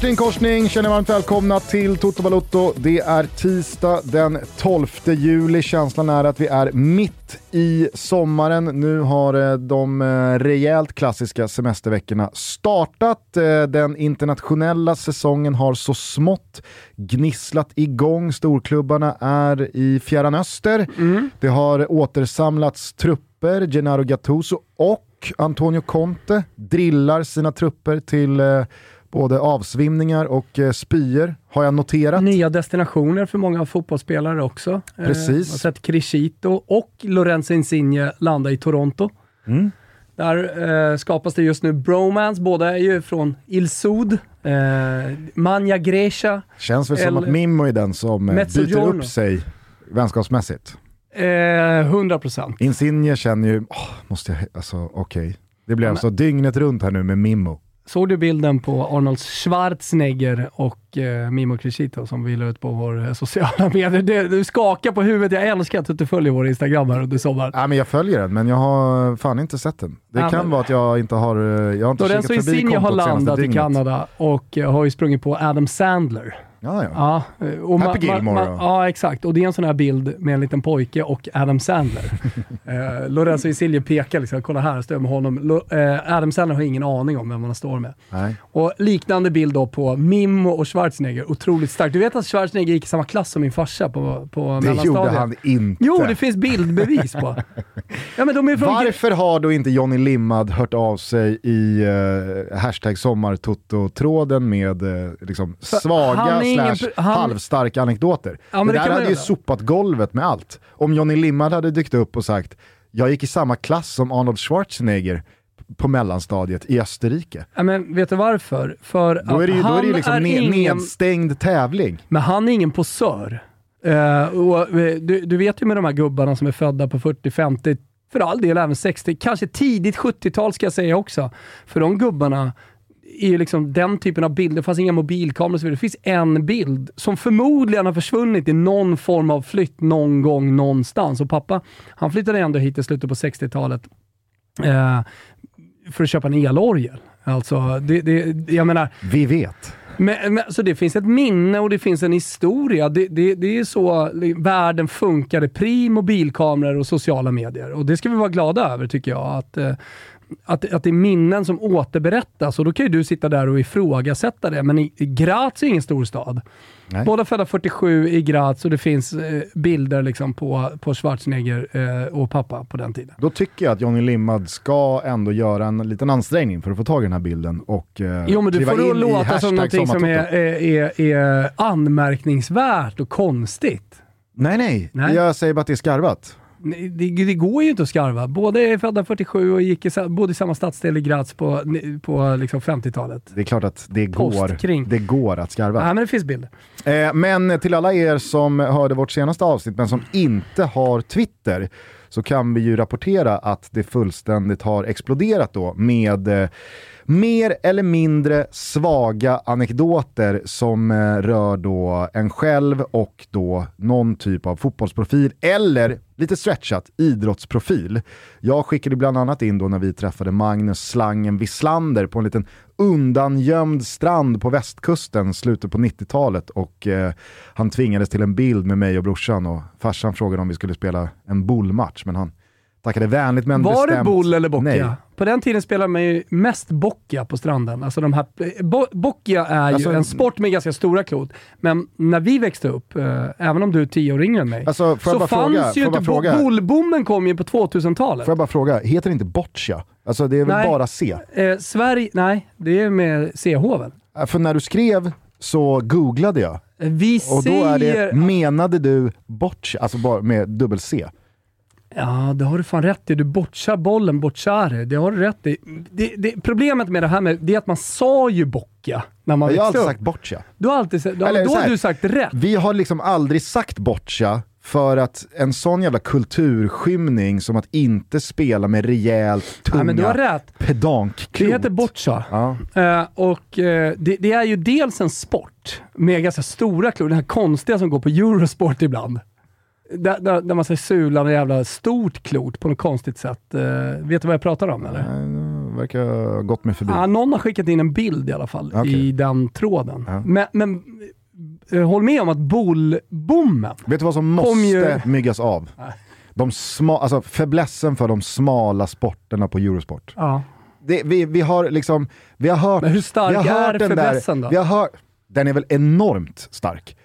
Korsning korsning, känner varmt välkomna till Toto Balotto. Det är tisdag den 12 juli. Känslan är att vi är mitt i sommaren. Nu har eh, de eh, rejält klassiska semesterveckorna startat. Eh, Den internationella säsongen har så smått gnisslat igång. Storklubbarna är i Fjärran Öster. Det har återsamlats trupper. Gennaro Gattuso och Antonio Conte drillar sina trupper till både avsvimningar och eh, spyor, har jag noterat. Nya destinationer för många fotbollsspelare också. Eh, Precis. jag har sett Crescito och Lorenzo Insigne landa i Toronto. Mm. Där eh, skapas det just nu bromance. Båda är ju från Il Sud, eh, Manja Grecia. Känns väl som att Mimmo är den som eh, byter upp sig vänskapsmässigt. Eh, 100%. Insigne känner ju, åh, måste jag, alltså okej. Det blir Ja, alltså dygnet runt här nu med Mimmo. Såg du bilden på Arnold Schwarzenegger och eh, Mimo Crescito som vi la ut på vår eh, sociala medier? Det, du skakar på huvudet. Jag älskar att du följer vår Instagram här under sommaren. Ja, men jag följer den, men jag har fan inte sett den. Det Ja, kan men- vara att jag inte har, eh, jag har inte Lorenzo kikat förbi Insigne har kontot senaste landat i. Kanada och eh, har ju sprungit på Adam Sandler. Ja, ja. Ja, eh, och Happy Gilmore då? ja, exakt. Och det är en sån här bild med en liten pojke och Adam Sandler. eh, Lorenzo Insigne pekar liksom, kolla här, jag står med honom. Lo, eh, Adam Sandler har ingen aning om vem han står med. Nej. Och liknande bild då på Mimmo och Schwarzenegger, otroligt starkt. Du vet att Schwarzenegger gick i samma klass som min farsa på, på Det gjorde han inte. Jo, det finns bildbevis på. ja, men de är från Varför har då inte Johnny Limmad hört av sig i uh, hashtag sommartotto-tråden med eh, liksom svaga ingen han- halvstarka anekdoter? Ja, det det där hade ju sopat golvet med allt. Om Johnny Limmad hade dykt upp och sagt jag gick i samma klass som Arnold Schwarzenegger på mellanstadiet i Österrike. Ja, men vet du varför? För Då är det ju, då är det ju liksom är ingen- nedstängd tävling. Men han är ingen posör. Eh, och, eh, du, du vet ju med de här gubbarna som är födda på 40, 50, för all del även 60, kanske tidigt 70-tal ska jag säga också. För de gubbarna är ju liksom den typen av bilder, det fanns inga mobilkameror och så vidare. Det finns en bild som förmodligen har försvunnit i någon form av flytt någon gång någonstans. Och pappa, han flyttade ändå hit i slutet på 60-talet eh, för att köpa en elorgel. Alltså, det, det, jag menar, Vi vet. men, men, så det finns ett minne och det finns en historia. Det, det, det är så världen funkade pri mobilkameror och sociala medier. Och det ska vi vara glada över tycker jag. Att, eh, att, att det är minnen som återberättas och då kan ju du sitta där och ifrågasätta det. Men i, i Graz är ingen stor stad. Nej. Båda födda 47 i Graz och det finns eh, bilder liksom på, på Schwarzenegger eh, och pappa på den tiden. Då tycker jag att Johnny Limmad ska ändå göra en liten ansträngning för att få tag i den här bilden och eh, Jo, men du får i låta som någonting som är, är, är, är anmärkningsvärt och konstigt. Nej, nej, Nej. Jag säger bara att det är skarvat. Det, det går ju inte att skarva. Båda är födda 47 och gick i, bodde i samma stadsdel i Graz på, på liksom 50-talet. Det är klart att det går, det går att skarva. Nej, men det finns bilder. Eh, men till alla er som hörde vårt senaste avsnitt men som inte har Twitter så kan vi ju rapportera att det fullständigt har exploderat då med eh, mer eller mindre svaga anekdoter som eh, rör då en själv och då någon typ av fotbollsprofil eller lite stretchat idrottsprofil. Jag skickade bland annat in då när vi träffade Magnus Slangen Wislander på en liten undangömd strand på västkusten slutet på 90-talet och eh, han tvingades till en bild med mig och brorsan och farsan frågade om vi skulle spela en bollmatch men han tackade vänligt men Var bestämt det boll eller boccia? nej. På den tiden spelade man ju mest boccia på stranden. Alltså de här, bo, boccia är Alltså- ju en sport med ganska stora klot, men när vi växte upp, eh, även om du är tio år yngre än mig, Alltså, så fanns fråga, ju inte... Bo, bollbommen kom ju på 2000-talet. Får jag bara fråga, heter det inte boccia? Alltså det är väl Nej. bara C? Eh, Sverige, nej, det är med CH väl? För när du skrev så googlade jag Vi och då är det, menade du boccia, alltså bara med dubbel C? Ja, det har du fan rätt i. Du botchar bollen, botchare. Det har du rätt i. Det, det, problemet med det här med, det är att man sa ju bocka när man Jag har alltid upp. sagt boccia. Du har alltid sagt, ja, Eller då har du sagt rätt. Vi har liksom aldrig sagt boccia För att en sån jävla kulturskymning som att inte spela med rejält tunga Nej, men du har rätt. pedankklot. Det heter boccia. Ja. Eh, och eh, det, det är ju dels en sport med ganska stora klot, den här konstiga som går på Eurosport ibland. Där, där, där man säger sulan och jävla stort klot på något konstigt sätt. Eh, vet du vad jag pratar om eller? Nej, det verkar ha gått mig förbi. Ja, någon har skickat in en bild i alla fall Okej. i den tråden. Ja. Men, men eh, håll med om att bollbommen, Vet du vad som måste ju- myggas av? De sma, alltså fäblessen för de smala sporterna på Eurosport. ja. Det, vi, vi har liksom, vi har hört... Men hur stark vi har hört är fäblessen då? Vi har hört, den är väl enormt stark?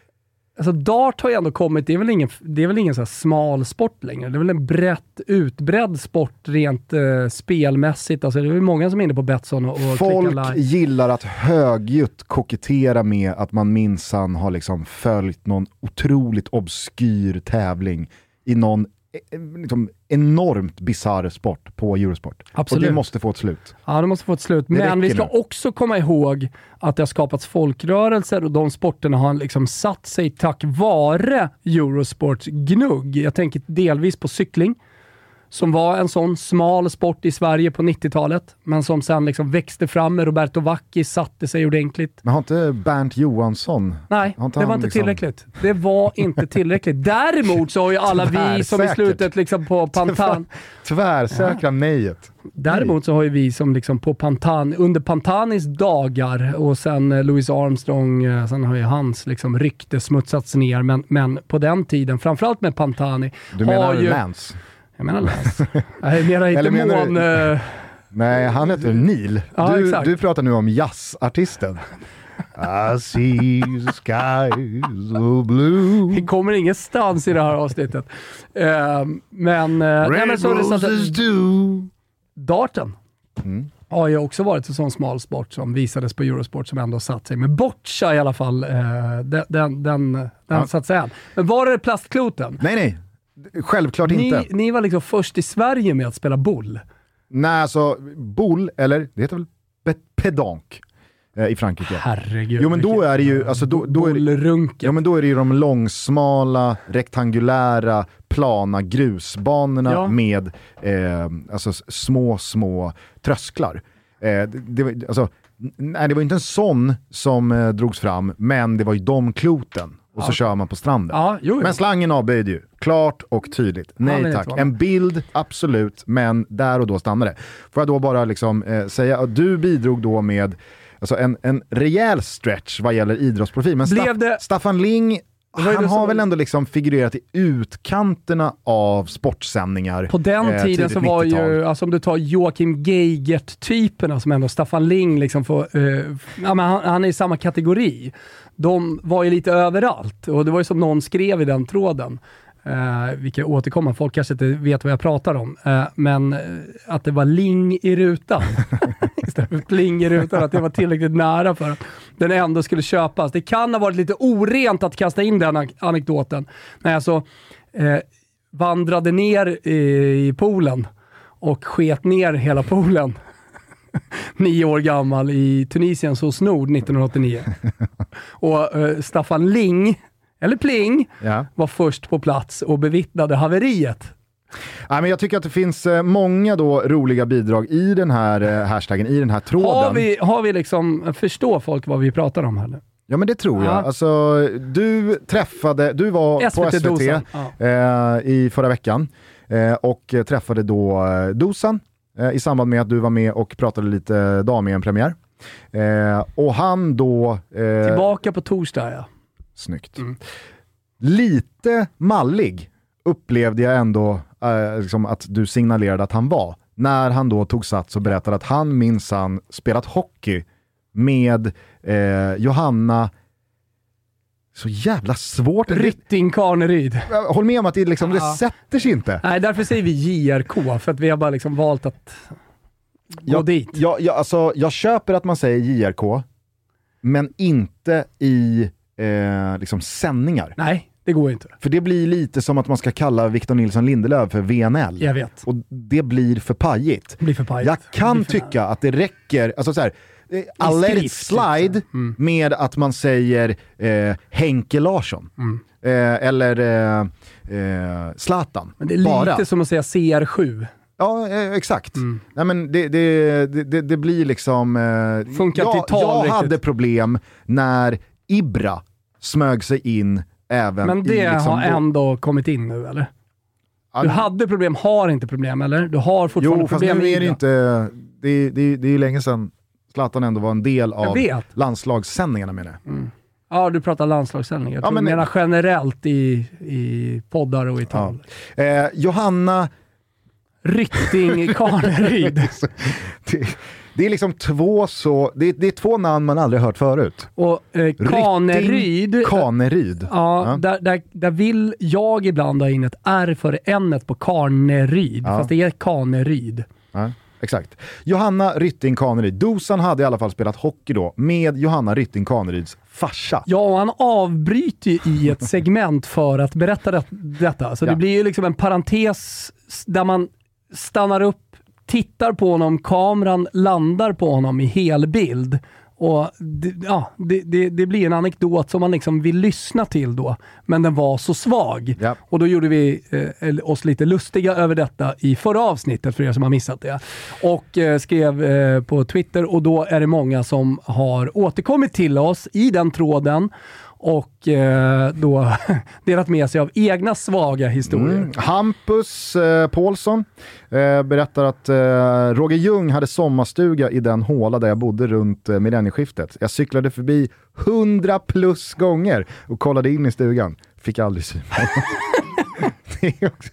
Alltså dart har ju ändå kommit, det är väl ingen, det är väl ingen så här smal sport längre. Det är väl en brett utbredd sport rent eh, spelmässigt. Alltså det är väl många som är inne på Betsson och, och Folk gillar att högljutt kokettera med att man minsann har liksom följt någon otroligt obskyr tävling i någon liksom, enormt bisarr sport på Eurosport. Absolut. Och det måste få ett slut. Ja, det måste få ett slut. Det Men vi ska nu. också komma ihåg att det har skapats folkrörelser och de sporterna har liksom satt sig tack vare Eurosports gnugg. Jag tänker delvis på cykling, som var en sån smal sport i Sverige på 90-talet, men som sen liksom växte fram med Roberto Vacchi, satte sig ordentligt. Men har inte Bernt Johansson Nej, det var inte liksom- tillräckligt. Det var inte tillräckligt. Däremot så har ju alla vi som i slutet liksom på Pantan... tvärsäkra nejet? Däremot så har ju vi som liksom på Pantan, under Pantanis dagar och sen eh, Louis Armstrong, eh, sen har ju hans liksom rykte smutsats ner. Men, men på den tiden, framförallt med Pantani, Du har menar ju... Lance? Jag menar Lance. Jag menar inte Eller menar du- Mån... eh, Nej, han heter Neil. Ja, du, exakt. du pratar nu om jazzartisten. I see the sky so blue. Vi kommer ingenstans i det här avsnittet. Eh, men... nej, men det så att, do. darten Mm. har ju också varit en sån smal sport som visades på Eurosport som ändå satt sig. med boccia i alla fall, den, den, den, den Ja. satt sig än. Men var det plastkloten? Nej, nej. Självklart inte. Ni, ni var liksom först i Sverige med att spela boll. Nej, alltså boll, eller det heter väl pe- pedank eh, i Frankrike. Herregud. Jo men då är det ju, alltså då, då är det, ja, men då är det ju de långsmala, rektangulära, plana grusbanorna Ja. med eh, alltså, små, små trösklar. Eh, det, alltså, nej, det var inte en sån som eh, drogs fram, men det var ju de kloten. Och så kör man på stranden. Ja, jo, jo. Men slangen avböjde ju, klart och tydligt. Nej tack. En bild, absolut, men där och då stannade det. Får jag då bara liksom, eh, säga att du bidrog då med alltså en, en rejäl stretch vad gäller idrottsprofil. Men Staff, det- Staffan Ling, han har väl ändå liksom figurerat i utkanterna av sportsändningar. På den eh, tiden så var 90-tal. ju, alltså om du tar Joakim Geigert-typerna som ändå Staffan Ling liksom får, eh, ja, han, han är i samma kategori. De var ju lite överallt och det var ju som någon skrev i den tråden. Uh, vilka återkommer, folk kanske inte vet vad jag pratar om, eh, men eh, att det var ling i rutan istället för pling i rutan, att det var tillräckligt nära för att den ändå skulle köpas. Det kan ha varit lite orent att kasta in den anek- anekdoten, när jag så eh, vandrade ner i, i poolen och sket ner hela poolen. Nio år gammal i Tunisiens hos Nord 1989. Och eh, Staffan Ling, eller Pling, Ja. var först på plats och bevittnade haveriet. Nej, men jag tycker att det finns eh, många då roliga bidrag i den här eh, hashtaggen, i den här tråden. Har vi, har vi liksom, förstår folk vad vi pratar om här nu? Ja men det tror jag. Ja. Alltså, du träffade, du var på SVT SVT Dosan, eh, i förra veckan eh, och eh, träffade då eh, Dosan eh, i samband med att du var med och pratade lite dam-EM-premiär. Eh, och han då... Eh, Tillbaka på torsdag ja. Snyggt. Mm. Lite mallig upplevde jag ändå eh, liksom att du signalerade att han var. När han då tog sats och berättade att han minsann spelat hockey med eh, Johanna, så jävla svårt. Rytting Karneryd. Håll med om att det, liksom, det sätter sig inte. Nej, därför säger vi JRK, för att vi har bara liksom valt att gå Jag, dit. jag, jag, alltså, jag köper att man säger JRK, men inte i eh, liksom sändningar. Nej, det går inte. För det blir lite som att man ska kalla Victor Nilsson Lindelöf för VNL. Jag vet. Och det blir för pajigt. Det blir för pajigt. Jag kan tycka att det räcker, alltså så här, eh, I'll let it slide med att man säger eh, Henke Larsson. Mm. Eh, eller eh, eh, Zlatan. Men det är lite Bara. som att säga CR7. Ja, eh, exakt. Mm. Nej, men det, det, det, det, blir liksom... Eh, Funkar jag, i jag hade problem när Ibra smög sig in även Men det i... Liksom, har ändå kommit in nu eller? Ja, Du hade problem, har inte problem eller? Du har fortfarande Jo, fast problem nu med är det inte... Det, är- det, är- det är ju länge sedan Zlatan ändå var en del av landslagssändningarna menar jag. Ja, du pratar landslagssändningar. Jag Ja, men- menar generellt i, i poddar och i tal. Eh, Johanna, Rytting Kaneryd. det, det är liksom två så... Det, det är två namn man aldrig hört förut. Och eh, Kaneryd, Kaneryd. ja, Ja. Där, där, där vill jag ibland ha in ett R före n på Karneryd, Ja. fast det är Kaneryd. Ja, exakt. Johanna Rytting Kaneryd. Dosan hade i alla fall spelat hockey då med Johanna Rytting Kaneryds farsa. Ja, och han avbryter ju i ett segment för att berätta det, detta. Så Ja. det blir ju liksom en parentes där man stannar upp, tittar på honom, kameran landar på honom i helbild. Och det, ja, det, det, det blir en anekdot som man liksom vill lyssna till då, men den var så svag. Ja. Och då gjorde vi eh, oss lite lustiga över detta i förra avsnittet, för er som har missat det. Och eh, skrev eh, på Twitter och då är det många som har återkommit till oss i den tråden och eh, då delat med sig av egna svaga historier. Mm. Hampus eh, Paulsson eh, berättar att eh, Roger Ljung hade sommarstuga i den håla där jag bodde runt eh, millennieskiftet. Jag cyklade förbi 100 plus gånger och kollade in i stugan. Fick aldrig syn på det, är också,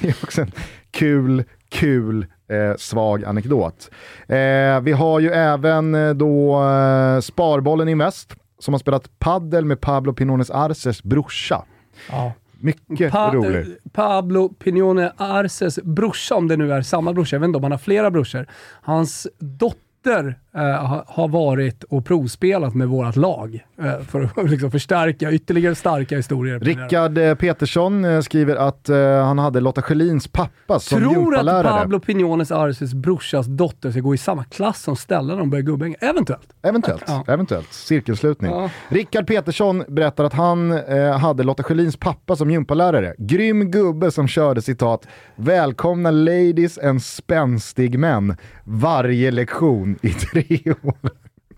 det är också en kul, kul eh, svag anekdot. Eh, vi har ju även eh, då eh, Sparbollen Invest som har spelat paddel med Pablo Pinones Arces brorsa. Ja. Mycket Pa- rolig. Pablo Pinone Arces brorsa, om det nu är samma brorsa, jag vet inte om han har flera brorsor. Hans dotter eh, ha- har varit och provspelat med vårt lag eh, för att liksom förstärka ytterligare starka historier. Rickard eh, Petersson eh, skriver att eh, han hade Lotta Schelins pappa som Tror att. Pablo Pinones Arces brorsas dotter ska gå i samma klass som Stellan när de börjar gubbhänga? Eventuellt. Eventuellt, Ja. eventuellt. Cirkelslutning. Ja. Rickard Petersson berättar att han eh, hade Lotta Schelins pappa som gympalärare. Grym gubbe som körde citat “Välkomna ladies and spänstig män varje lektion i tre år”.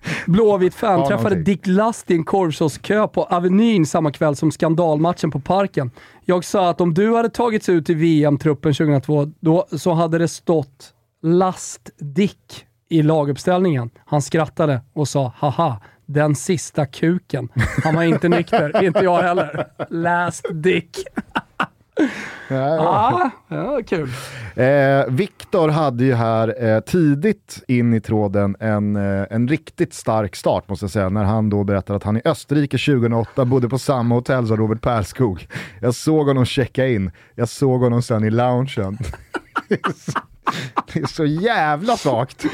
Blåvitt fan Ja, träffade någonting. Dick Lust i en korvkioskkö på Avenyn samma kväll som skandalmatchen på Parken. Jag sa att om du hade tagits ut i VM-truppen 2002, då, så hade det stått Last Dick i laguppställningen. Han skrattade och sa “haha, den sista kuken”. Han var inte nykter, inte jag heller. Last Dick. Ja, ja, kul. Eh, Viktor hade ju här eh, tidigt in i tråden en, eh, en riktigt stark start måste jag säga, när han då berättar att han i Österrike 2008 bodde på samma hotell som Robert Perskog. Jag såg honom checka in, jag såg honom sen i loungen. det, är så, det är så jävla svagt.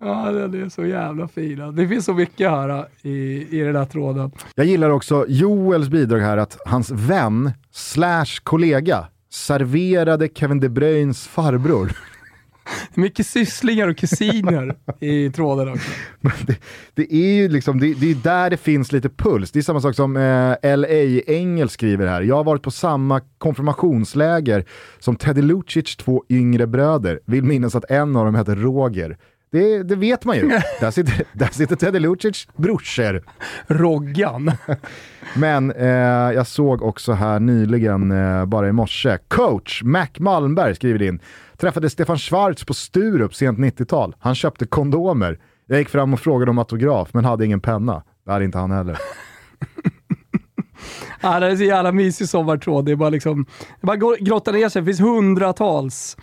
Ja, den är så jävla fin. Det finns så mycket här i, i den här tråden. Jag gillar också Joels bidrag här att hans vän slash kollega serverade Kevin De Bruynes farbror. Mycket sysslingar och kusiner i tråden också. Det, det är ju liksom, det, det är där det finns lite puls. Det är samma sak som eh, LA Engel skriver här. Jag har varit på samma konfirmationsläger som Teddy Lucic två yngre bröder. Vill minnas att en av dem heter Roger. Det, det vet man ju. där, sitter, där sitter Teddy Lucic brorsor. Roggan. Men eh, jag såg också här nyligen, eh, bara i morse, coach Mac Malmberg skriver in. Träffade Stefan Schwarz på Sturup sent 90-tal. Han köpte kondomer. Jag gick fram och frågade om autograf, men hade ingen penna. Det hade inte han heller. Ja, det är så jävla mysig sommartråd. Det är bara liksom, det är bara gå- grotta ner sig. Det finns hundratals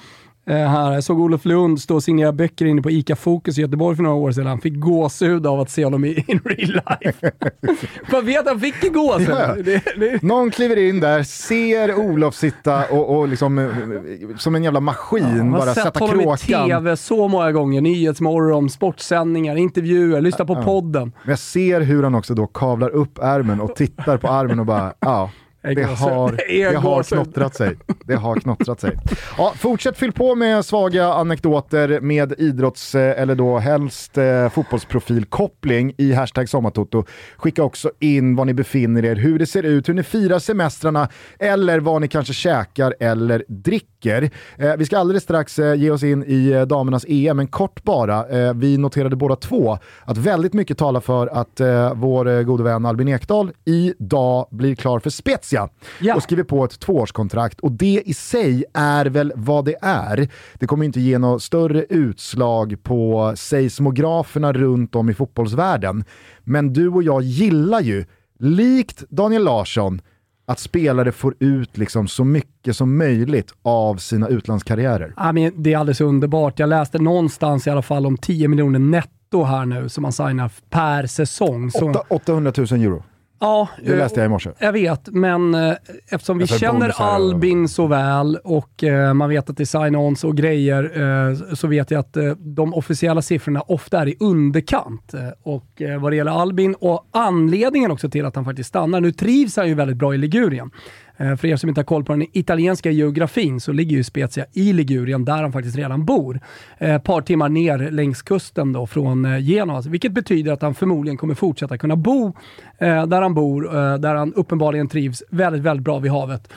här. Jag såg Olof Lund stå och signera böcker inne på ICA Fokus i Göteborg för några år sedan. Han fick gåshud av att se honom i in real life. Man vet att han fick ju gåshud. Ja. Det, det, Någon kliver in där, ser Olof sitta och, och liksom, eh, som en jävla maskin man har bara sett sätta honom i kråkan. TV så många gånger. Nyhetsmorgon, sportsändningar, intervjuer, lyssna på podden. Men jag ser hur han också då kavlar upp ärmen och tittar på armen och bara, ja, Det har, det har knottrat sig. Det har knottrat sig. Ja, fortsätt fyll på med svaga anekdoter med idrotts, eh, eller då helst eh, fotbollsprofilkoppling i hashtag sommartoto. Skicka också in var ni befinner er, hur det ser ut, hur ni firar semestrarna eller vad ni kanske käkar eller dricker. Eh, vi ska alldeles strax eh, ge oss in i damernas EM, men kort bara. Vi noterade båda två att väldigt mycket talar för att vår gode vän Albin Ekdal idag blir klar för Spezia ja. och skriver på ett tvåårskontrakt och det i sig är väl vad det är. Det kommer inte ge något större utslag på seismograferna runt om i fotbollsvärlden. Men du och jag gillar ju, likt Daniel Larsson, att spelare får ut liksom så mycket som möjligt av sina utlandskarriärer. I mean, det är alldeles underbart. Jag läste någonstans i alla fall om 10 miljoner netto här nu som man signar per säsong. 8, 800 000 euro. Ja, det läste jag i morse. Jag vet, men eh, eftersom vi alltså, känner Albin så väl och eh, man vet att det är sign-ons och grejer, eh, så vet jag att eh, de officiella siffrorna ofta är i underkant. Eh, och eh, vad det gäller Albin och anledningen också till att han faktiskt stannar, nu trivs han ju väldigt bra i Ligurien. Eh, för er som inte har koll på den italienska geografin så ligger ju Spezia i Ligurien, där han faktiskt redan bor. Eh, ett par timmar ner längs kusten då från eh, Genoa, Genua, vilket betyder att han förmodligen kommer fortsätta kunna bo där han bor, där han uppenbarligen trivs väldigt, väldigt bra vid havet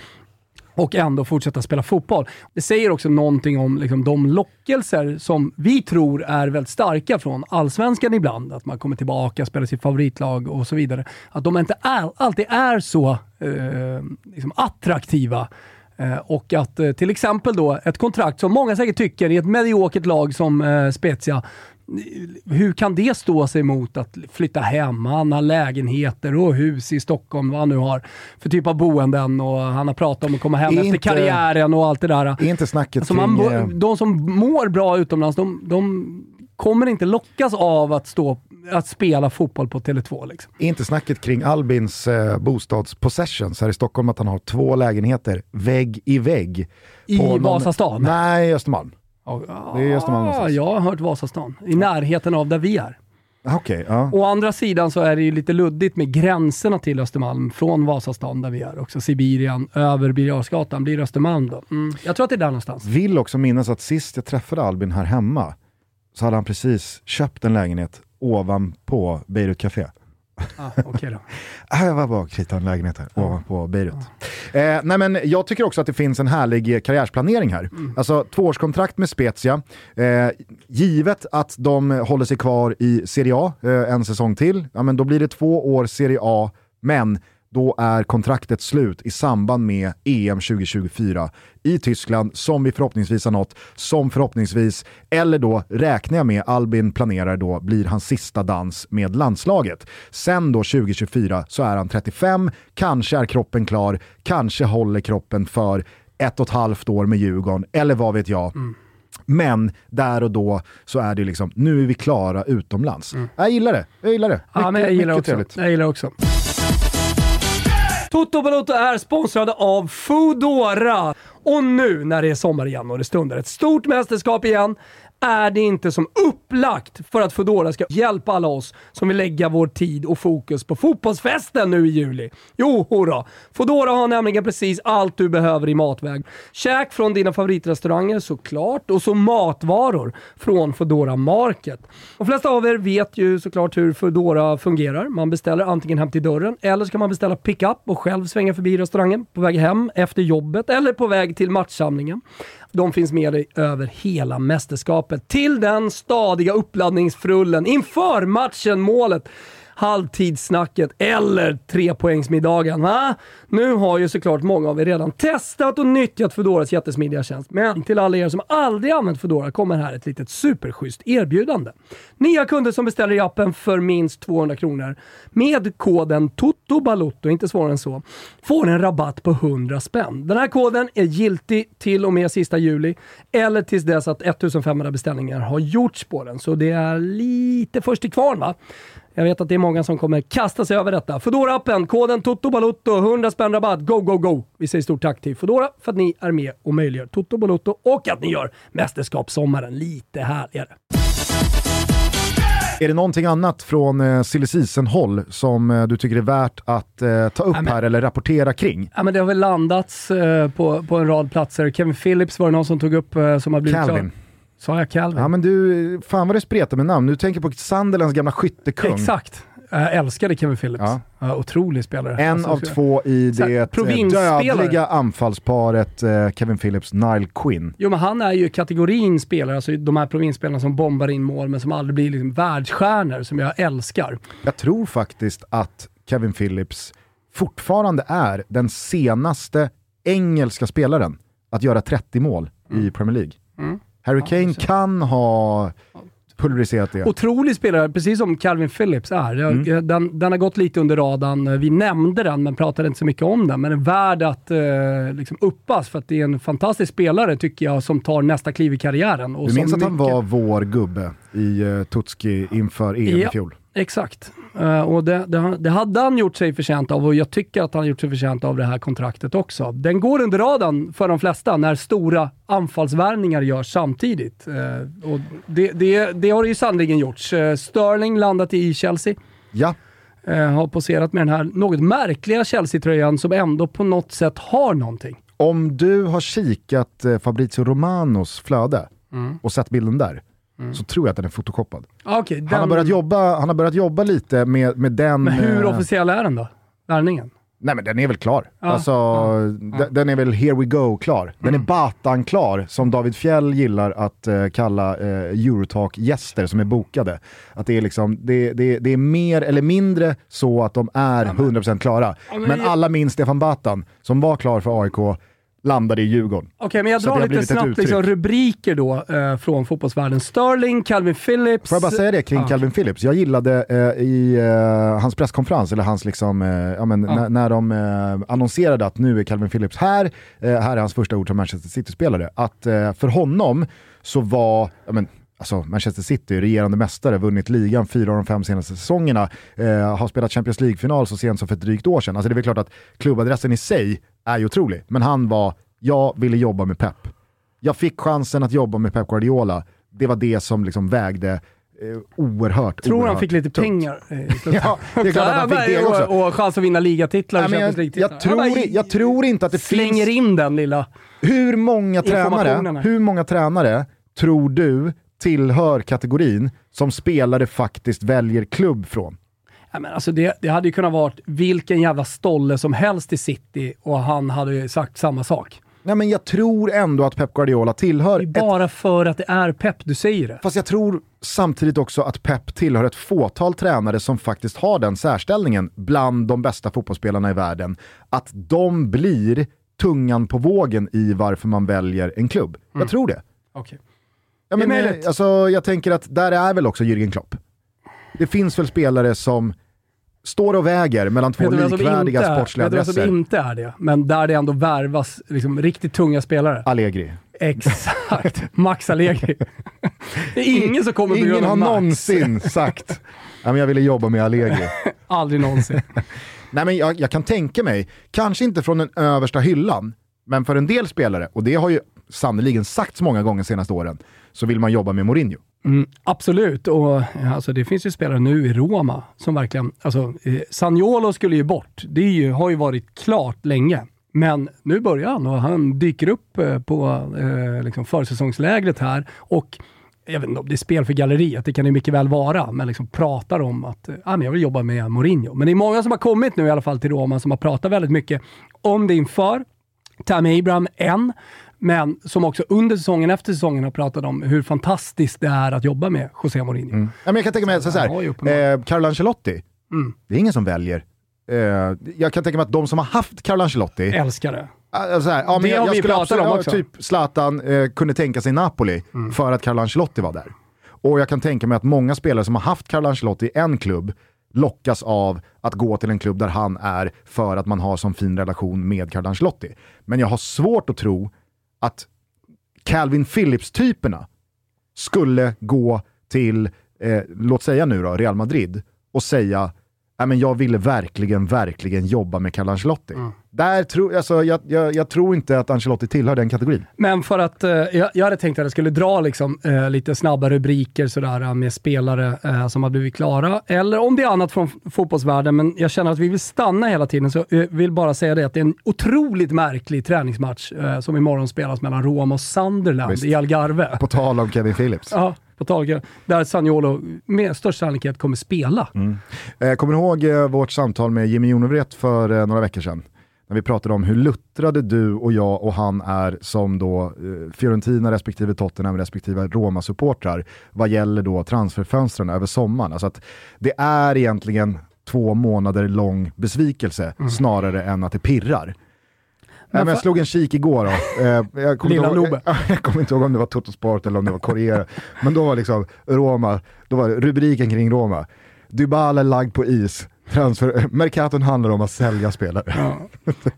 och ändå fortsätta spela fotboll. Det säger också någonting om liksom, de lockelser som vi tror är väldigt starka från allsvenskan ibland. Att man kommer tillbaka, spelar sitt favoritlag och så vidare. Att de inte all, alltid är så eh, liksom attraktiva. Eh, och att eh, till exempel då ett kontrakt som många säkert tycker i ett mediokert lag som eh, Spezia hur kan det stå sig mot att flytta hem? Han har lägenheter och hus i Stockholm, vad han nu har för typ av boenden och han har pratat om att komma hem är efter inte, karriären och allt det där. Är inte snacket alltså man, kring... Eh, de som mår bra utomlands, de, de kommer inte lockas av att, stå, att spela fotboll på Tele2. Liksom. Inte snacket kring Albins eh, bostadspossessions här i Stockholm att han har två lägenheter vägg i vägg? I någon... Vasastan? Nej, Östermalm. Det är Östermalm någonstans. Jag har hört Vasastan. I närheten av där vi är. Okay, ja. Å andra sidan så är det ju lite luddigt med gränserna till Östermalm från Vasastan där vi är. Också Sibirien, över Birger blir Östermalm då. Mm. Jag tror att det är där någonstans. Vill också minnas att sist jag träffade Albin här hemma så hade han precis köpt en lägenhet ovanpå Beirut Café. Ah, okay då. jag var bara kritade en lägenhet här ah. ovanpå Beirut. Ah. Eh, nej men jag tycker också att det finns en härlig karriärsplanering här. Mm. Alltså tvåårskontrakt med Spezia. Eh, givet att de håller sig kvar i Serie A eh, en säsong till, ja, men då blir det två år Serie A, men då är kontraktet slut i samband med EM 2024 i Tyskland, som vi förhoppningsvis har nått, som förhoppningsvis, eller då räknar jag med, Albin planerar då, blir hans sista dans med landslaget. Sen då 2024 så är han 35, kanske är kroppen klar, kanske håller kroppen för ett och ett halvt år med Djurgården, eller vad vet jag. Mm. Men där och då så är det liksom, nu är vi klara utomlands. Mm. Jag gillar det. Jag gillar det. Mycket, ja, men jag gillar också. Trevligt. Jag gillar också. Toto Balotto är sponsrade av Foodora. Och nu när det är sommar igen och det stundar ett stort mästerskap igen är det inte som upplagt för att Foodora ska hjälpa alla oss som vill lägga vår tid och fokus på fotbollsfesten nu i juli? Jo, hurra! Foodora har nämligen precis allt du behöver i matväg. Käk från dina favoritrestauranger såklart och så matvaror från Foodora Market. De flesta av er vet ju såklart hur Foodora fungerar. Man beställer antingen hem till dörren eller så kan man beställa pickup och själv svänga förbi restaurangen på väg hem efter jobbet eller på väg till matchsamlingen. De finns med dig över hela mästerskapet. Till den stadiga uppladdningsfrullen inför matchen, målet halvtidssnacket eller trepoängsmiddagen. Va? Nu har ju såklart många av er redan testat och nyttjat Foodoras jättesmidiga tjänst, men till alla er som aldrig använt Foodora kommer här ett litet superschysst erbjudande. Nya kunder som beställer i appen för minst 200 kronor med koden TOTOBALOTTO, inte svårare än så, får en rabatt på 100 spänn. Den här koden är giltig till och med sista juli eller tills dess att 1500 beställningar har gjorts på den, så det är lite först till kvarn va? Jag vet att det är många som kommer kasta sig över detta. Fodora appen koden TOTOBALUTTO, 100 spänn rabatt. Go, go, go! Vi säger stort tack till Fodora för att ni är med och möjliggör Toto Balotto och att ni gör mästerskapssommaren lite härligare. Är det någonting annat från eh, silly håll som eh, du tycker är värt att eh, ta upp men- här eller rapportera kring? Ja, men det har väl landats eh, på, på en rad platser. Kevin Phillips var det någon som tog upp eh, som har blivit Calvin. klar. Sa jag Calvin? Ja men du, fan vad det spretar med namn. Du tänker på Sunderlands gamla skyttekung. Exakt. Jag älskade Kevin Phillips. Ja. Ja. otrolig spelare. En Alltså, av två i här, det eh, dödliga anfallsparet eh, Kevin Phillips, Nile Quinn. Jo men han är ju kategorin spelare, alltså de här provinsspelarna som bombar in mål men som aldrig blir liksom världsstjärnor, som jag älskar. Jag tror faktiskt att Kevin Phillips fortfarande är den senaste engelska spelaren att göra 30 mål i Premier League. Mm. Harry Kane kan ha pulveriserat det. Otrolig spelare, precis som Calvin Phillips är. Mm. Den, den har gått lite under radarn. Vi nämnde den men pratade inte så mycket om den. Men är värd att eh, liksom uppas för att det är en fantastisk spelare tycker jag som tar nästa kliv i karriären. Och Du minns att han mycket- var vår gubbe i uh, Tutski inför EM i Ja. fjol? Exakt. Eh, och det, det, det hade han gjort sig förtjänt av och jag tycker att han gjort sig förtjänt av det här kontraktet också. Den går under radarn för de flesta när stora anfallsvärvningar görs samtidigt. Eh, och det, det, det har ju sannoliken gjorts. Eh, Sterling landat i Chelsea. Ja, har poserat med den här något märkliga Chelsea-tröjan som ändå på något sätt har någonting. om du har kikat Fabrizio Romanos flöde Mm. och sett bilden där, så tror jag att den är photoshoppad. Ah, okay, Han, har börjat jobba, han har börjat jobba lite med, med den... Men hur eh, officiell är den då? Värvningen? Nej men den är väl klar. Ja, alltså, ja, d- Den är väl here we go klar. Den Mm. är Batan klar, som David Fjell gillar att eh, kalla eh, Eurotalk-gäster som är bokade. Att det är, liksom, det, det, det är mer eller mindre så att de är 100% klara. men alla minns Stefan Batan, som var klar för AIK, landade i Djurgården. Okej, men jag drar lite snabbt liksom, rubriker då eh, från fotbollsvärlden. Sterling, Calvin Phillips. Får jag bara säga det kring Ja. Calvin Phillips? Jag gillade eh, i eh, hans presskonferens, eller hans liksom, eh, ja, men, Ja. När, de eh, annonserade att nu är Calvin Phillips här, eh, här är hans första ord som Manchester City-spelare, att för honom så var, ja, men, alltså Manchester City, regerande mästare, vunnit ligan fyra av de fem senaste säsongerna, eh, har spelat Champions League-final så sent som för ett drygt år sedan. Alltså det är väl klart att klubbadressen i sig är ju otrolig, men han var, jag ville jobba med Pep. Jag fick chansen att jobba med Pep Guardiola, det var det som liksom vägde eh, oerhört, Tror han oerhört fick lite tungt. pengar. eh. Ja, det är klart att han fick det också. Och, och chans att vinna ligatitlar Nej, jag, League-titlar. jag, tror, Han jag tror inte att det slänger finns... in den lilla... Hur många, tränare, hur många tränare tror du tillhör kategorin som spelare faktiskt väljer klubb från? Men alltså det, det hade ju kunnat vara vilken jävla stolle som helst i City och han hade ju sagt samma sak. Nej, men jag tror ändå att Pep Guardiola tillhör Det är ett bara för att det är Pep du säger det. Fast jag tror samtidigt också att Pep tillhör ett fåtal tränare som faktiskt har den särställningen bland de bästa fotbollsspelarna i världen. Att de blir tungan på vågen i varför man väljer en klubb. Jag tror det. Okej. Ja, men, eh, alltså, jag tänker att där är väl också Jürgen Klopp. Det finns väl spelare som står och väger mellan två likvärdiga inte sportsliga vet du som adresser. inte är det? Men där det ändå värvas liksom, riktigt tunga spelare. Allegri. Exakt. Max Allegri. Det är ingen som kommer på grund Ingen har någonsin sagt men jag ville jobba med Allegri. Aldrig någonsin. Nej, men jag, jag kan tänka mig, kanske inte från den översta hyllan, men för en del spelare, och det har ju sannerligen sagts många gånger de senaste åren, så vill man jobba med Mourinho. Mm, absolut, och eh, alltså, det finns ju spelare nu i Roma som verkligen... Alltså, eh, Sagnolo skulle ju bort. Det är ju, har ju varit klart länge. Men nu börjar han och han dyker upp eh, på eh, liksom försäsongslägret här och jag vet inte om det är spel för galleriet, det kan det mycket väl vara, men liksom pratar om att eh, ah, men jag vill jobba med Mourinho. Men det är många som har kommit nu i alla fall till Roma som har pratat väldigt mycket om det inför. Tammy Abraham en, men som också under säsongen, efter säsongen har pratat om hur fantastiskt det är att jobba med José Mourinho. Ja, men jag kan tänka mig så, så här, eh, Carlo Ancelotti, Mm. det är ingen som väljer. Eh, jag kan tänka mig att de som har haft Carlo Ancelotti, Älskar det. Alltså här, ja, men Det jag, jag skulle absolut, om också. typ Zlatan eh, kunde tänka sig Napoli Mm. för att Carlo Ancelotti var där. Och jag kan tänka mig att många spelare som har haft Carlo Ancelotti i en klubb lockas av att gå till en klubb där han är för att man har sån fin relation med Carlo Ancelotti. Men jag har svårt att tro att Calvin Phillips-typerna skulle gå till, eh, låt säga nu då, Real Madrid och säga men jag ville verkligen, verkligen jobba med Carlo Ancelotti. Mm. Där tro, alltså, jag, jag, jag tror inte att Ancelotti tillhör den kategorin. Men för att, eh, jag, jag hade tänkt att jag skulle dra liksom, eh, lite snabba rubriker sådär, eh, med spelare eh, som har blivit klara. Eller om det är annat från fotbollsvärlden, men jag känner att vi vill stanna hela tiden. Så jag vill bara säga det att det är en otroligt märklig träningsmatch eh, som imorgon spelas mellan Roma och Sunderland Visst. i Algarve. På tal om Kevin Phillips. Ja, på där Sagnolo med största sannolikhet kommer spela. Eh, kommer du ihåg eh, vårt samtal med Jimmy Jonevret för eh, några veckor sedan? När vi pratade om hur luttrade du och jag och han är som då eh, Fiorentina respektive Tottenham respektive Roma-supportrar vad gäller då transferfönstren över sommaren. Alltså att det är egentligen två månader lång besvikelse snarare än att det pirrar. Nej, men jag slog en kik igår då. Eh, jag, kommer ihåg, Lobe. jag kommer inte ihåg om det var Toto Sport eller om det var Corriere. men då var liksom Roma, då var rubriken kring Roma. Dybala lagd på is. Transfer, Mercaton handlar om att sälja spelare.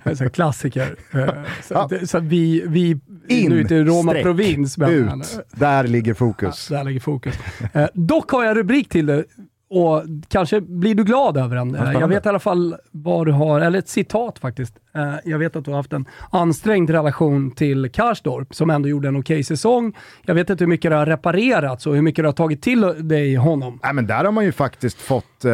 Ja, klassiker. Eh, Så, Ja. så vi, vi In, nu är inte Roma streck, provins, men Ut, där ligger fokus. Ja, där ligger fokus. Eh, dock har jag rubrik till det och kanske blir du glad över den. Jag vet i alla fall vad du har, eller ett citat faktiskt. Eh, jag vet att du har haft en ansträngd relation till Karsdorp som ändå gjorde en okej säsong. Jag vet inte hur mycket det har reparerats och hur mycket du har tagit till dig honom. Nej, men där har man ju faktiskt fått eh,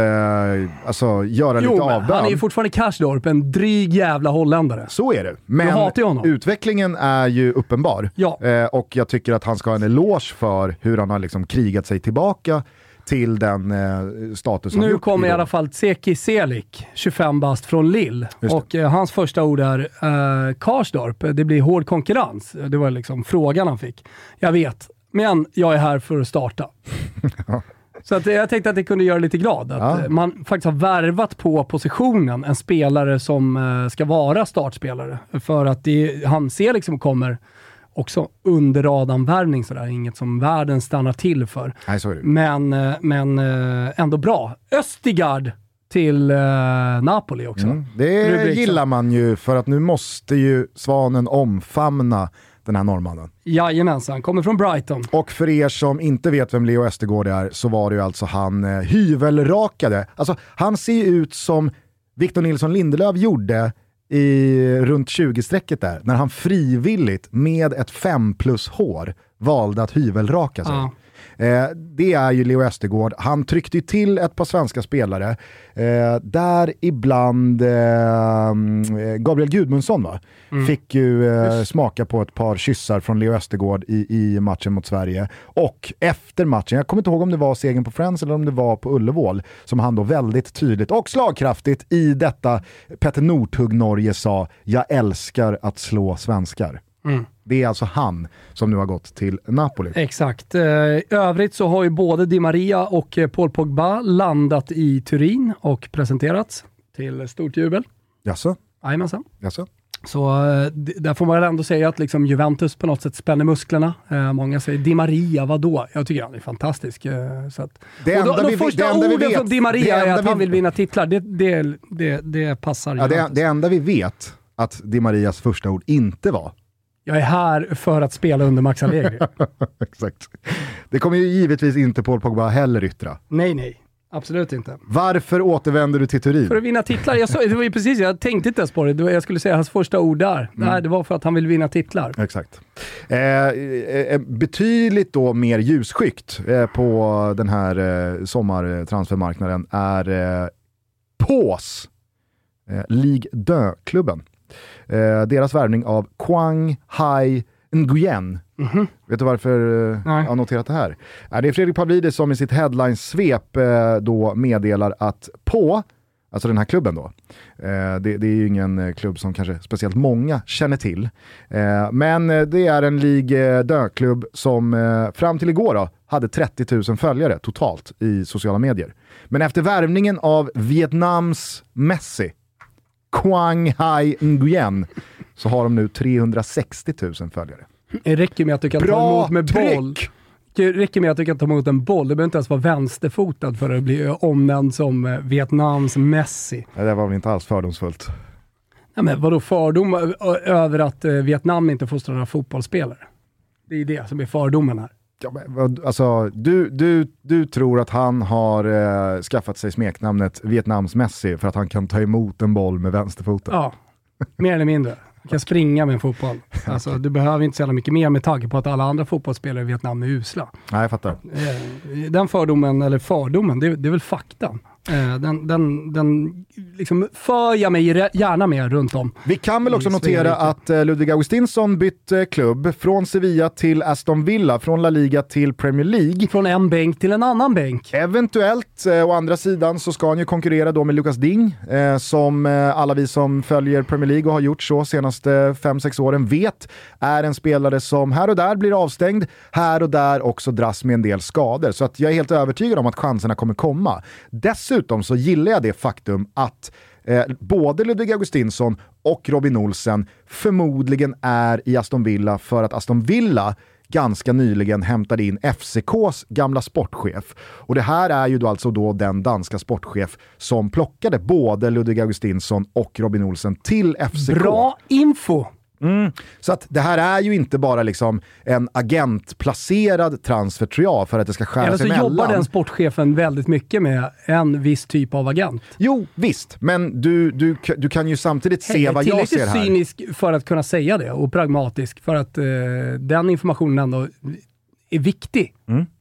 alltså, göra Jo, lite avbön. han är ju fortfarande Karsdorp, en dryg jävla holländare. Så är det. Men utvecklingen är ju uppenbar. Ja. Eh, och jag tycker att han ska ha en eloge för hur han har liksom krigat sig tillbaka till den eh, status han Nu kommer i alla fall Tseki Selik, 25 bast från Lille. Och eh, hans första ord är eh, Karsdorp, det blir hård konkurrens. Det var liksom frågan han fick. Jag vet, men jag är här för att starta. Så att, eh, jag tänkte att det kunde göra lite glad. Att Ja. eh, man faktiskt har värvat på positionen en spelare som eh, ska vara startspelare. För att det, han ser liksom kommer också under radarn-värvning sådär. Inget som världen stannar till för. Nej. Men, eh, men eh, ändå bra. Östigard till eh, Napoli också. Mm. Det Rubrik, gillar man ju för att nu måste ju Svanen omfamna den här norrmannen. Jajamensan, kommer från Brighton. Och för er som inte vet vem Leo Östergård är så var det ju alltså han eh, hyvelrakade. Alltså han ser ju ut som Victor Nilsson Lindelöf gjorde i runt 20-strecket där, när han frivilligt med ett 5 plus hår valde att hyvelraka sig. Ja. Eh, det är ju Leo Östergård. Han tryckte ju till ett par svenska spelare. Eh, där ibland eh, Gabriel Gudmundsson va? fick ju eh, smaka på ett par kyssar från Leo Östergård i, i matchen mot Sverige. Och efter matchen, jag kommer inte ihåg om det var segern på Friends eller om det var på Ullevål, som han då väldigt tydligt och slagkraftigt i detta Petter Northug-Norge sa “Jag älskar att slå svenskar”. Det är alltså han som nu har gått till Napoli. Exakt. Eh, I övrigt så har ju både Di Maria och eh, Paul Pogba landat i Turin och presenterats till stort jubel. Jaså? Jajamensan. Jaså? Så eh, där får man väl ändå säga att liksom Juventus på något sätt spänner musklerna. Eh, många säger Di Maria, vadå? Jag tycker han är fantastisk. Eh, så att, Det och då, enda de vi- första det enda vi orden vet- från Di Maria är enda att han vi- vill vinna titlar. Det, det, det, det passar Ja, det, det enda vi vet att Di Marias första ord inte var. Jag är här för att spela under Max Allegri. Exakt. Det kommer ju givetvis inte Paul Pogba heller yttra. nej, nej. Absolut inte. Varför återvänder du till Turin? För att vinna titlar. Jag sa, det var ju precis, jag tänkte inte ens på det. jag skulle säga hans första ord där. Mm. Nej, det var för att han vill vinna titlar. Exakt. Eh, eh, betydligt då mer ljusskyggt eh, på den här eh, sommartransfermarknaden är eh, PÅS, eh, Ligue 2-klubben. Eh, deras värvning av Kwang Hai Nguyen. Vet du varför eh, Nej. jag har noterat det här? Eh, det är Fredrik Pavlidis som i sitt headline-svep eh, då meddelar att på, alltså den här klubben då, det, det är ju ingen klubb som kanske speciellt många känner till, men det är en Ligue 2-klubb som fram till igår då, hade 30 000 följare totalt i sociala medier. Men efter värvningen av Vietnams Messi, Quang Hai Nguyen, så har de nu 360 000 följare. Det räcker med att du kan ta Bra emot med boll. tryck! Det räcker med att du kan ta emot en boll. Du behöver inte ens vara vänsterfotad för att bli omnämnd som eh, Vietnams Messi. Det där var väl inte alls fördomsfullt. Ja, men vadå fördom ö- över att eh, Vietnam inte fostrar några fotbollsspelare? Det är det som är fördomen här. Ja, men, alltså, du, du, du tror att han har eh, skaffat sig smeknamnet Vietnams Messi för att han kan ta emot en boll med vänsterfoten? Ja, mer eller mindre. Du kan springa med en fotboll. Alltså, du behöver inte så jävla mycket mer med tanke på att alla andra fotbollsspelare i Vietnam är usla. Nej, jag fattar. Eh, Den fördomen, eller fördomen, det, det är väl faktan. Eh, Den, den, den liksom för jag mig gärna med runt om. Vi kan väl också notera att eh, Ludvig Augustinsson bytt eh, klubb från Sevilla till Aston Villa, från La Liga till Premier League. Från en bänk till en annan bänk. Eventuellt, eh, å andra sidan, så ska han ju konkurrera då med Lucas Ding, som alla vi som följer Premier League och har gjort så senaste 5-6 åren vet är en spelare som här och där blir avstängd, här och där också dras med en del skador. Så att jag är helt övertygad om att chanserna kommer komma. Dessutom Dessutom så gillar jag det faktum att eh, både Ludvig Augustinsson och Robin Olsen förmodligen är i Aston Villa för att Aston Villa ganska nyligen hämtade in FCKs gamla sportchef. Och det här är ju då alltså då den danska sportchef som plockade både Ludvig Augustinsson och Robin Olsen till FCK. Bra info! Så att det här är ju inte bara liksom en agentplacerad transfer tror jag för att det ska skära Eller så sig emellan. jobbar den sportchefen väldigt mycket med en viss typ av agent. Jo, visst, men du, du, du kan ju samtidigt se Hej, vad jag ser här. cynisk för att kunna säga det och pragmatisk för att eh, den informationen ändå är viktig.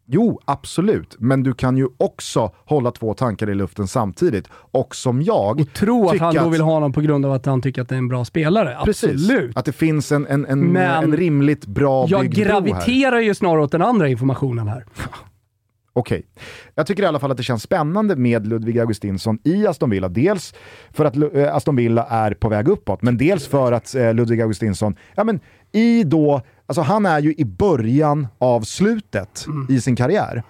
Jo, absolut. Men du kan ju också hålla två tankar i luften samtidigt. Och som jag... Och tro att han då vill ha honom på grund av att han tycker att det är en bra spelare. Precis, Absolut. att det finns en, en, en, Men en rimligt bra Jag bro här. graviterar ju snarare åt den andra informationen här. Okej. Jag tycker i alla fall att det känns spännande med Ludvig Augustinsson i Aston Villa. Dels för att eh, Aston Villa är på väg uppåt, men dels för att eh, Ludvig Augustinsson, ja men i då, alltså han är ju i början av slutet i sin karriär.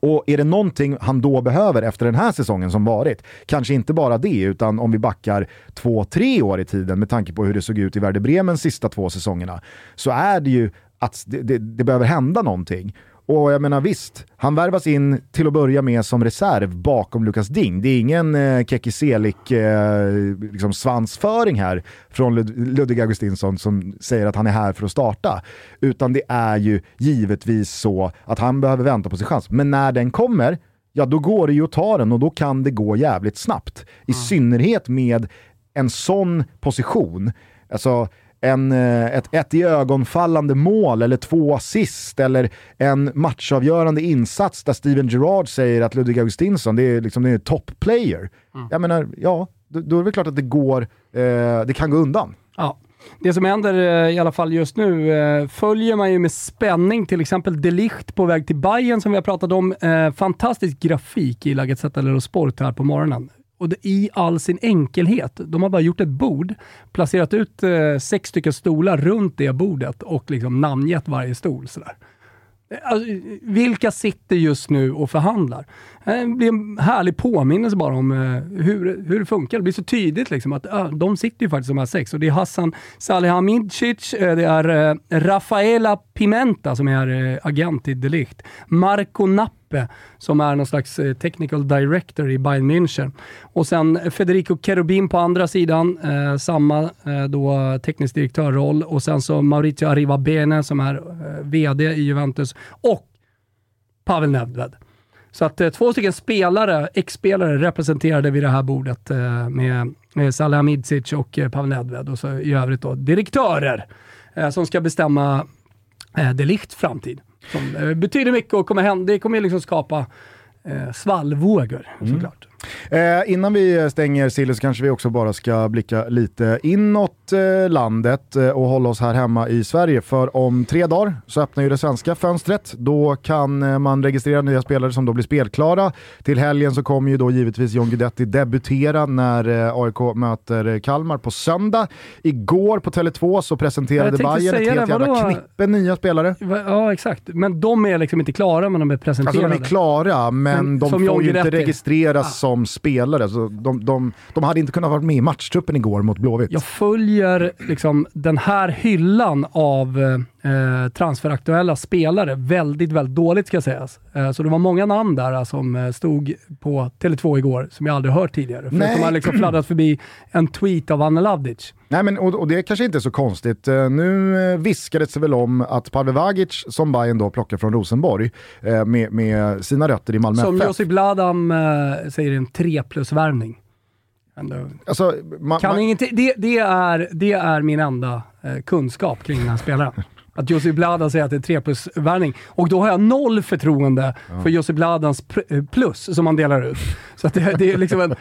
Och är det någonting han då behöver efter den här säsongen som varit, kanske inte bara det, utan om vi backar två, tre år i tiden med tanke på hur det såg ut i Werder Bremens sista två säsongerna, så är det ju att det, det, det behöver hända någonting. Och jag menar visst, han värvas in till att börja med som reserv bakom Lukas Ding. Det är ingen eh, Kekiselik eh, liksom svansföring här från Lud- Ludvig Augustinsson som säger att han är här för att starta. Utan det är ju givetvis så att han behöver vänta på sin chans. Men när den kommer, ja då går det ju att ta den och då kan det gå jävligt snabbt. I synnerhet med en sån position. Alltså, en, eh, ett, ett i ögonfallande mål eller två assist eller en matchavgörande insats där Steven Gerrard säger att Ludvig Augustinsson det är, liksom, det är top player. Jag menar, ja, då, då är det väl klart att det går, eh, det kan gå undan. Ja. Det som händer eh, i alla fall just nu eh, följer man ju med spänning, till exempel Delicht på väg till Bayern som vi har pratat om. Fantastisk grafik i La Gazzetta dello Sport här på morgonen. Och det, i all sin enkelhet. De har bara gjort ett bord, placerat ut eh, sex stycken stolar runt det bordet och liksom namngett varje stol. Sådär. Eh, alltså, vilka sitter just nu och förhandlar? Eh, det blir en härlig påminnelse bara om eh, hur, hur det funkar. Det blir så tydligt liksom att de sitter ju faktiskt de här sex. Och det är Hassan Salihamidzic, det är Rafaela Pimenta som är agent i Delicht, Marco Nappe som är någon slags eh, technical director i Bayern München. Och sen Federico Cherubin på andra sidan, eh, samma eh, då teknisk direktörroll. Och sen så Maurizio Arrivabene som är eh, VD i Juventus och Pavel Nedved. Så att eh, två stycken spelare, ex-spelare representerade vid det här bordet eh, med, med Salihamidzic och eh, Pavel Nedved och så i övrigt då direktörer eh, som ska bestämma eh, Delichts framtid. Som eh, betyder mycket och kommer hända, det kommer liksom skapa eh, svallvågor såklart. Eh, innan vi stänger Silly så kanske vi också bara ska blicka lite inåt landet eh, och hålla oss här hemma i Sverige. För om tre dagar så öppnar ju det svenska fönstret. Då kan eh, man registrera nya spelare som då blir spelklara. Till helgen så kommer ju då givetvis John Guidetti debutera när eh, AIK möter eh, Kalmar på söndag. Igår på Tele2 så presenterade Bayern ett helt jävla vadå? knippe nya spelare. Ja, exakt. Men de är liksom inte klara, men de är Alltså presenterade. de är klara, men, Men de får John ju inte Guidetti. registreras Ah. som spelare. Så de, de, de hade inte kunnat vara med i matchtruppen igår mot Blåvitt. Jag följer liksom den här hyllan av eh, transferaktuella spelare väldigt, väldigt dåligt ska sägas. Eh, så det var många namn där eh, som eh, stod på Tele2 igår som jag aldrig hört tidigare. Förutom att liksom fladdrat förbi en tweet av Anna Lavdic. Nej, men, och, och det kanske inte är så konstigt. Eh, nu eh, viskades det väl om att Pavel Vagic, som Bayern då plockar från Rosenborg, eh, med, med sina rötter i Malmö Som FF. Josip Bladam eh, säger, en 3 plus-värvning. Ändå. Alltså, man, Kan man, ingenting, det, det, är, det är min enda eh, kunskap kring den här spelaren. Att Josip Bladan säger att det är 3 plus-värvning. Och då har jag noll förtroende för Josip Bladans eh, plus som han delar ut. Så det, det, är liksom en,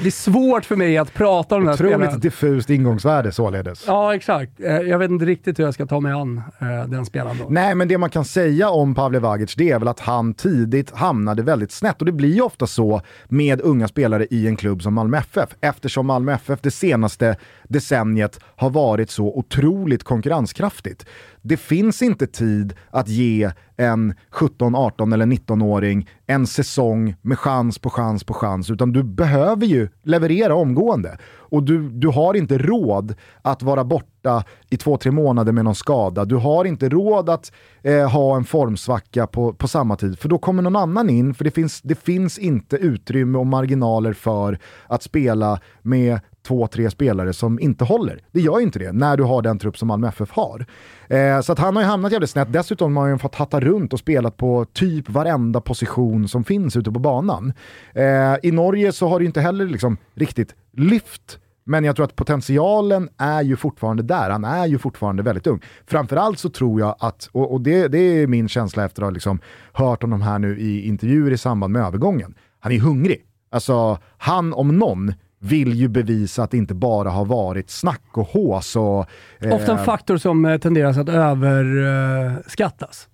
det är svårt för mig att prata om den här spelaren. otroligt diffust ingångsvärde således. Ja, exakt. Eh, Jag vet inte riktigt hur jag ska ta mig an eh, den spelaren då. Nej, men det man kan säga om Pavle Vagic det är väl att han tidigt hamnade väldigt snett. Och det blir ju ofta så med unga spelare i en klubb som Malmö FF. Eftersom Malmö FF det senaste decenniet har varit så otroligt konkurrenskraftigt. Det finns inte tid att ge en 17, 18 eller 19-åring en säsong med chans på chans på chans, utan du behöver ju leverera omgående. Och du, du har inte råd att vara borta i två, tre månader med någon skada. Du har inte råd att eh, ha en formsvacka på, på samma tid, för då kommer någon annan in, för det finns, det finns inte utrymme och marginaler för att spela med två, tre spelare som inte håller. Det gör ju inte det när du har den trupp som Malmö FF har. Eh, så att han har ju hamnat jävligt snett. Dessutom har han fått hatta runt och spelat på typ varenda position som finns ute på banan. Eh, I Norge så har det ju inte heller liksom riktigt lyft men jag tror att potentialen är ju fortfarande där. Han är ju fortfarande väldigt ung. Framförallt så tror jag att, och, och det, det, är min känsla efter att ha liksom hört om de här nu i intervjuer i samband med övergången. Han är hungrig. Alltså, han om någon vill ju bevisa att det inte bara har varit snack och hås. Och, eh, Ofta en faktor som eh, tenderar att överskattas.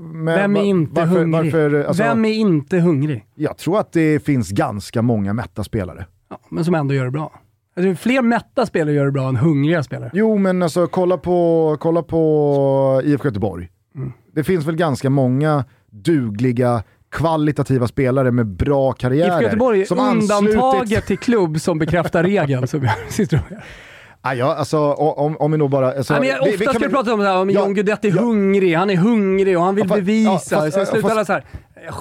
men Vem är inte varför, hungrig? Varför, alltså, Vem är inte hungrig? Jag tror att det finns ganska många mätta spelare. Ja, men som ändå gör det bra. Alltså, fler mätta spelare gör det bra än hungriga spelare. Jo, men alltså kolla på, kolla på IFK Göteborg. Mm. Det finns väl ganska många dugliga, kvalitativa spelare med bra karriärer. IFK Göteborg som är undantaget anslutit- till klubb som bekräftar regeln. Som jag sitter och gör. Ah, ja, alltså, om, om vi nog bara... Alltså, men jag, vi- ofta vi ska vi prata om det här, om Ja, John Guidetti är ja. hungrig, han är hungrig och han vill Ja, bevisa. ja, fast- Sen slutar alla så här.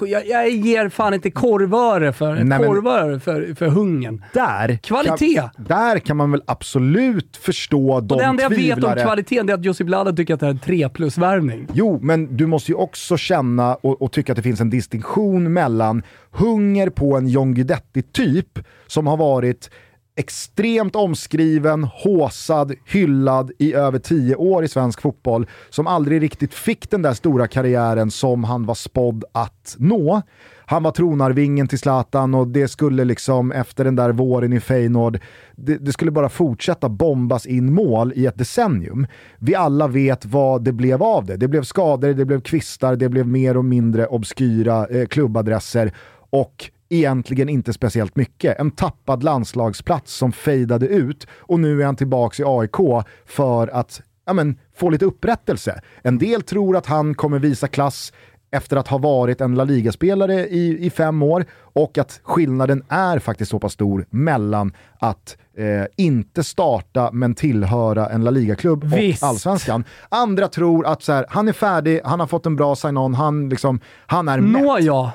Jag, jag ger fan inte korvöre för, Nej, korvöre för, för hungern. Där Kvalitet. Kan, där kan man väl absolut förstå de Och det enda jag vet om tvivlare. kvaliteten är att Josip Bladan tycker att det här är en 3 plus-värvning. Jo, men du måste ju också känna och, och tycka att det finns en distinktion mellan hunger på en John Guidetti-typ som har varit extremt omskriven, håsad, hyllad i över tio år i svensk fotboll, som aldrig riktigt fick den där stora karriären som han var spådd att nå. Han var tronarvingen till Zlatan och det skulle liksom efter den där våren i Feyenoord, det, det skulle bara fortsätta bombas in mål i ett decennium. Vi alla vet vad det blev av det. Det blev skador, det blev kvistar, det blev mer och mindre obskyra eh, klubbadresser och egentligen inte speciellt mycket. En tappad landslagsplats som fejdade ut och nu är han tillbaka i AIK för att ja, men, få lite upprättelse. En del tror att han kommer visa klass efter att ha varit en La Liga-spelare i, i fem år och att skillnaden är faktiskt så pass stor mellan att eh, inte starta men tillhöra en La Liga-klubb och allsvenskan. Andra tror att så här, han är färdig, han har fått en bra sign-on, han, liksom, han är mätt. Nåja,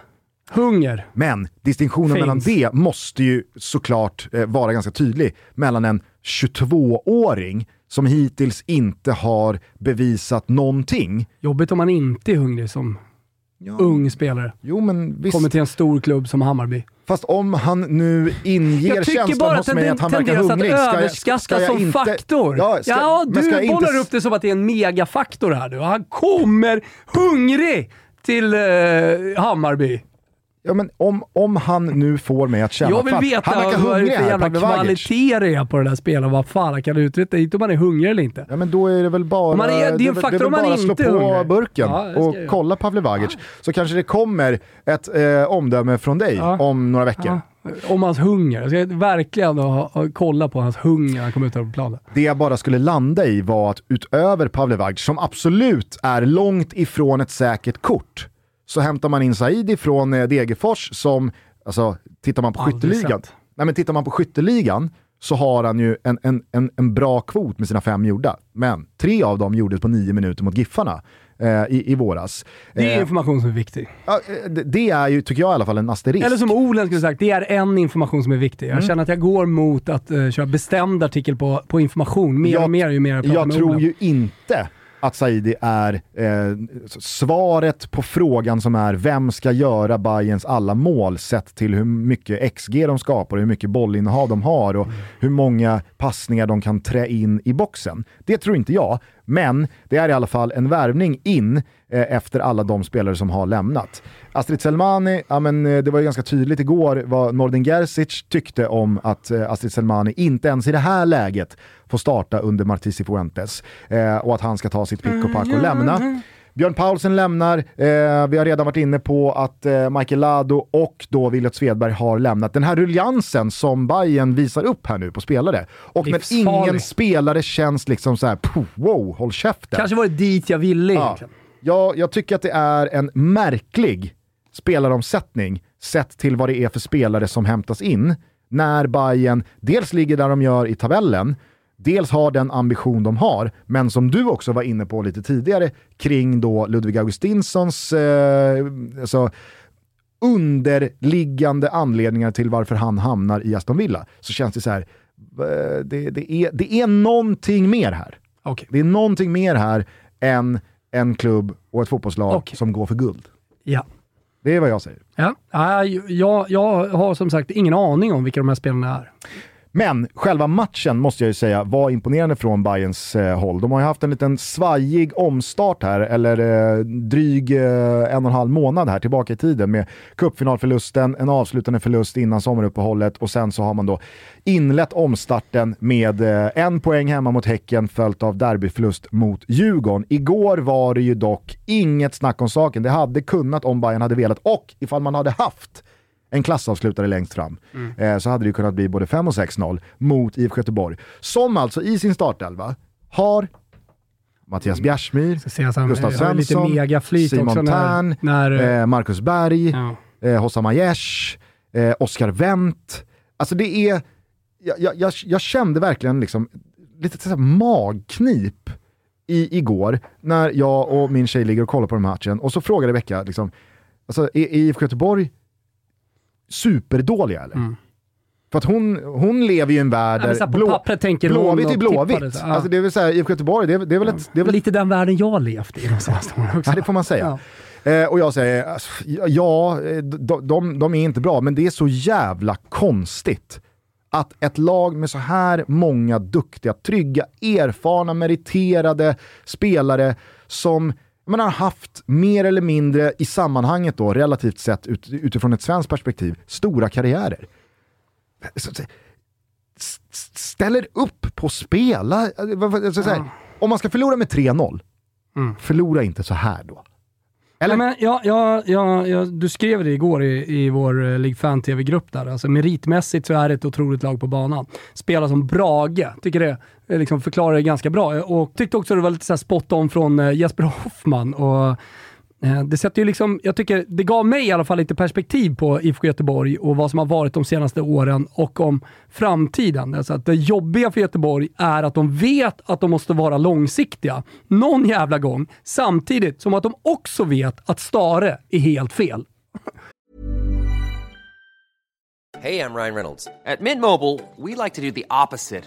hunger. Men distinktionen Finns. mellan det måste ju såklart eh, vara ganska tydlig mellan en 22-åring som hittills inte har bevisat någonting. Jobbigt om man inte är hungrig som ung spelare. Jo men visst, Kommer till en stor klubb som Hammarby. fast om han nu inger känslan hos att mig att han verkar tenderar att hungrig. Ska jag- överskattas ska jag som inte- faktor. Ja, ska- ja, ska du inte bollar s- upp det som att det är en megafaktor här nu. Han kommer hungrig till eh, Hammarby. Ja, men om, om han nu får mig att känna Jag vill fan, veta han verkar vad det är för jävla kvalitet det är på den där spelaren. Vad fan han kan uträtta. Inte om man är hungrig eller inte. Ja men då är det väl bara, man är- det är en faktor om man bara inte slå på hungrig. burken Ja, och kolla Pavle Vagic. Så kanske det kommer ett eh, omdöme från dig Ja. om några veckor. Ja, om hans hunger. Jag ska verkligen ha, ha, kolla på hans hunger när han kommer ut på planen. Det jag bara skulle landa i var att utöver Pavle som absolut är långt ifrån ett säkert kort, så hämtar man in Saidi från eh, Degerfors som, alltså tittar man på Aldrig skytteligan, sett. nej men tittar man på skytteligan så har han ju en, en, en, en bra kvot med sina fem gjorda. Men tre av dem gjordes på nio minuter mot Giffarna. eh, i, i våras. Det är Eh, information som är viktig. ja, det- det är ju, tycker jag i alla fall, en asterisk. Eller som Olen skulle sagt, det är en information som är viktig. Mm. Jag känner att jag går mot att uh, köra bestämd artikel på, på information, mer Jag- och mer ju mer jag pratar Jag med tror Olen. ju inte att Saidi är eh, svaret på frågan som är vem ska göra Bayerns alla mål sett till hur mycket XG de skapar, hur mycket bollinnehav de har och hur många passningar de kan trä in i boxen. Det tror inte jag, men det är i alla fall en värvning in eh, efter alla de spelare som har lämnat. Astrid Selmani, ja, men, eh, det var ju ganska tydligt igår vad Nordin Gerzic tyckte om att eh, Astrid Selmani inte ens i det här läget får starta under Martisi Fuentes eh, och att han ska ta sitt pick och pack och lämna. Björn Paulsen lämnar, eh, vi har redan varit inne på att eh, Michael Lado och då Willet Svedberg har lämnat. Den här ruljansen som Bayern visar upp här nu på spelare. Och när ingen spelare känns liksom så här, "Puh, wow, håll käften. Kanske var det dit jag ville Ja. egentligen. Jag, jag tycker att det är en märklig spelaromsättning sett till vad det är för spelare som hämtas in när Bayern dels ligger där de gör i tabellen, dels har den ambition de har, men som du också var inne på lite tidigare kring då Ludvig Augustinssons eh, alltså, underliggande anledningar till varför han hamnar i Aston Villa, så känns det så här, eh, det, det, är, det är någonting mer här. Okej. Det är någonting mer här än en klubb och ett fotbollslag Okej. som går för guld. Ja. Det är vad jag säger. Ja. Ja, jag, jag har som sagt ingen aning om vilka de här spelarna är. Men själva matchen måste jag ju säga var imponerande från Bayerns eh, håll. De har ju haft en liten svajig omstart här, eller eh, dryg eh, en och en halv månad här tillbaka i tiden med cupfinalförlusten, en avslutande förlust innan sommaruppehållet och sen så har man då inlett omstarten med eh, en poäng hemma mot Häcken följt av derbyförlust mot Djurgården. Igår var det ju dock inget snack om saken. Det hade kunnat om Bayern hade velat och ifall man hade haft en klassavslutare längst fram, eh, så hade det kunnat bli både 5 och 6-0 mot IFK Göteborg. Som alltså i sin startelva har Mattias Bjärsmyr, jag så här, Gustav lite Svensson, Simon också när, Tern, när eh, Marcus Berg, ja. eh, Hossam Aiesh, eh, Oscar Wendt. Alltså det är, jag, jag, jag, kände verkligen liksom lite så här magknip i, igår när jag och min tjej ligger och kollar på den här matchen och så frågade Rebecka, liksom, alltså, är IFK Göteborg superdåliga eller? Mm. För att hon, hon lever ju i en värld Ja, här, där på blå, tänker Blåvitt är Blåvitt. så, ja. Alltså det vill säga IFK Göteborg, det är, det är väl ett... Det är Det väl lite den världen jag levt i de senaste åren också. Ja, det får man säga. Eh, och jag säger, alltså, ja, eh, de, de, de är inte bra, men det är så jävla konstigt att ett lag med så här många duktiga, trygga, erfarna, meriterade spelare som man har haft mer eller mindre i sammanhanget då, relativt sett ut, utifrån ett svenskt perspektiv, stora karriärer. Så- Ställer upp på att spela. eh, vad- så- så Ja. Om man ska förlora med 3-0, Mm. förlora inte så här då. Eller? Nej, men, ja, ja, ja, ja, du skrev det igår i, i vår uh, League Fan TV-grupp där. Alltså, meritmässigt så är det ett otroligt lag på banan. Spelar som Brage, tycker det eh, Eh, liksom förklarar det ganska bra. Och tyckte också det var lite så här spot on från eh, Jesper Hoffman. Och, eh, det sätter ju liksom, jag tycker det gav mig i alla fall lite perspektiv på IFK Göteborg och vad som har varit de senaste åren och om framtiden. Alltså att det jobbiga för Göteborg är att de vet att de måste vara långsiktiga någon jävla gång, samtidigt som att de också vet att Stare är helt fel. Hej, jag Ryan Reynolds. På Midmobile vill vi like to opposite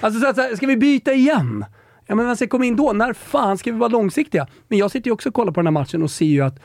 Alltså så att, så här, ska vi byta igen? Ja men man ska komma in då, när fan ska vi vara långsiktiga? Men jag sitter ju också och kollar på den här matchen och ser ju att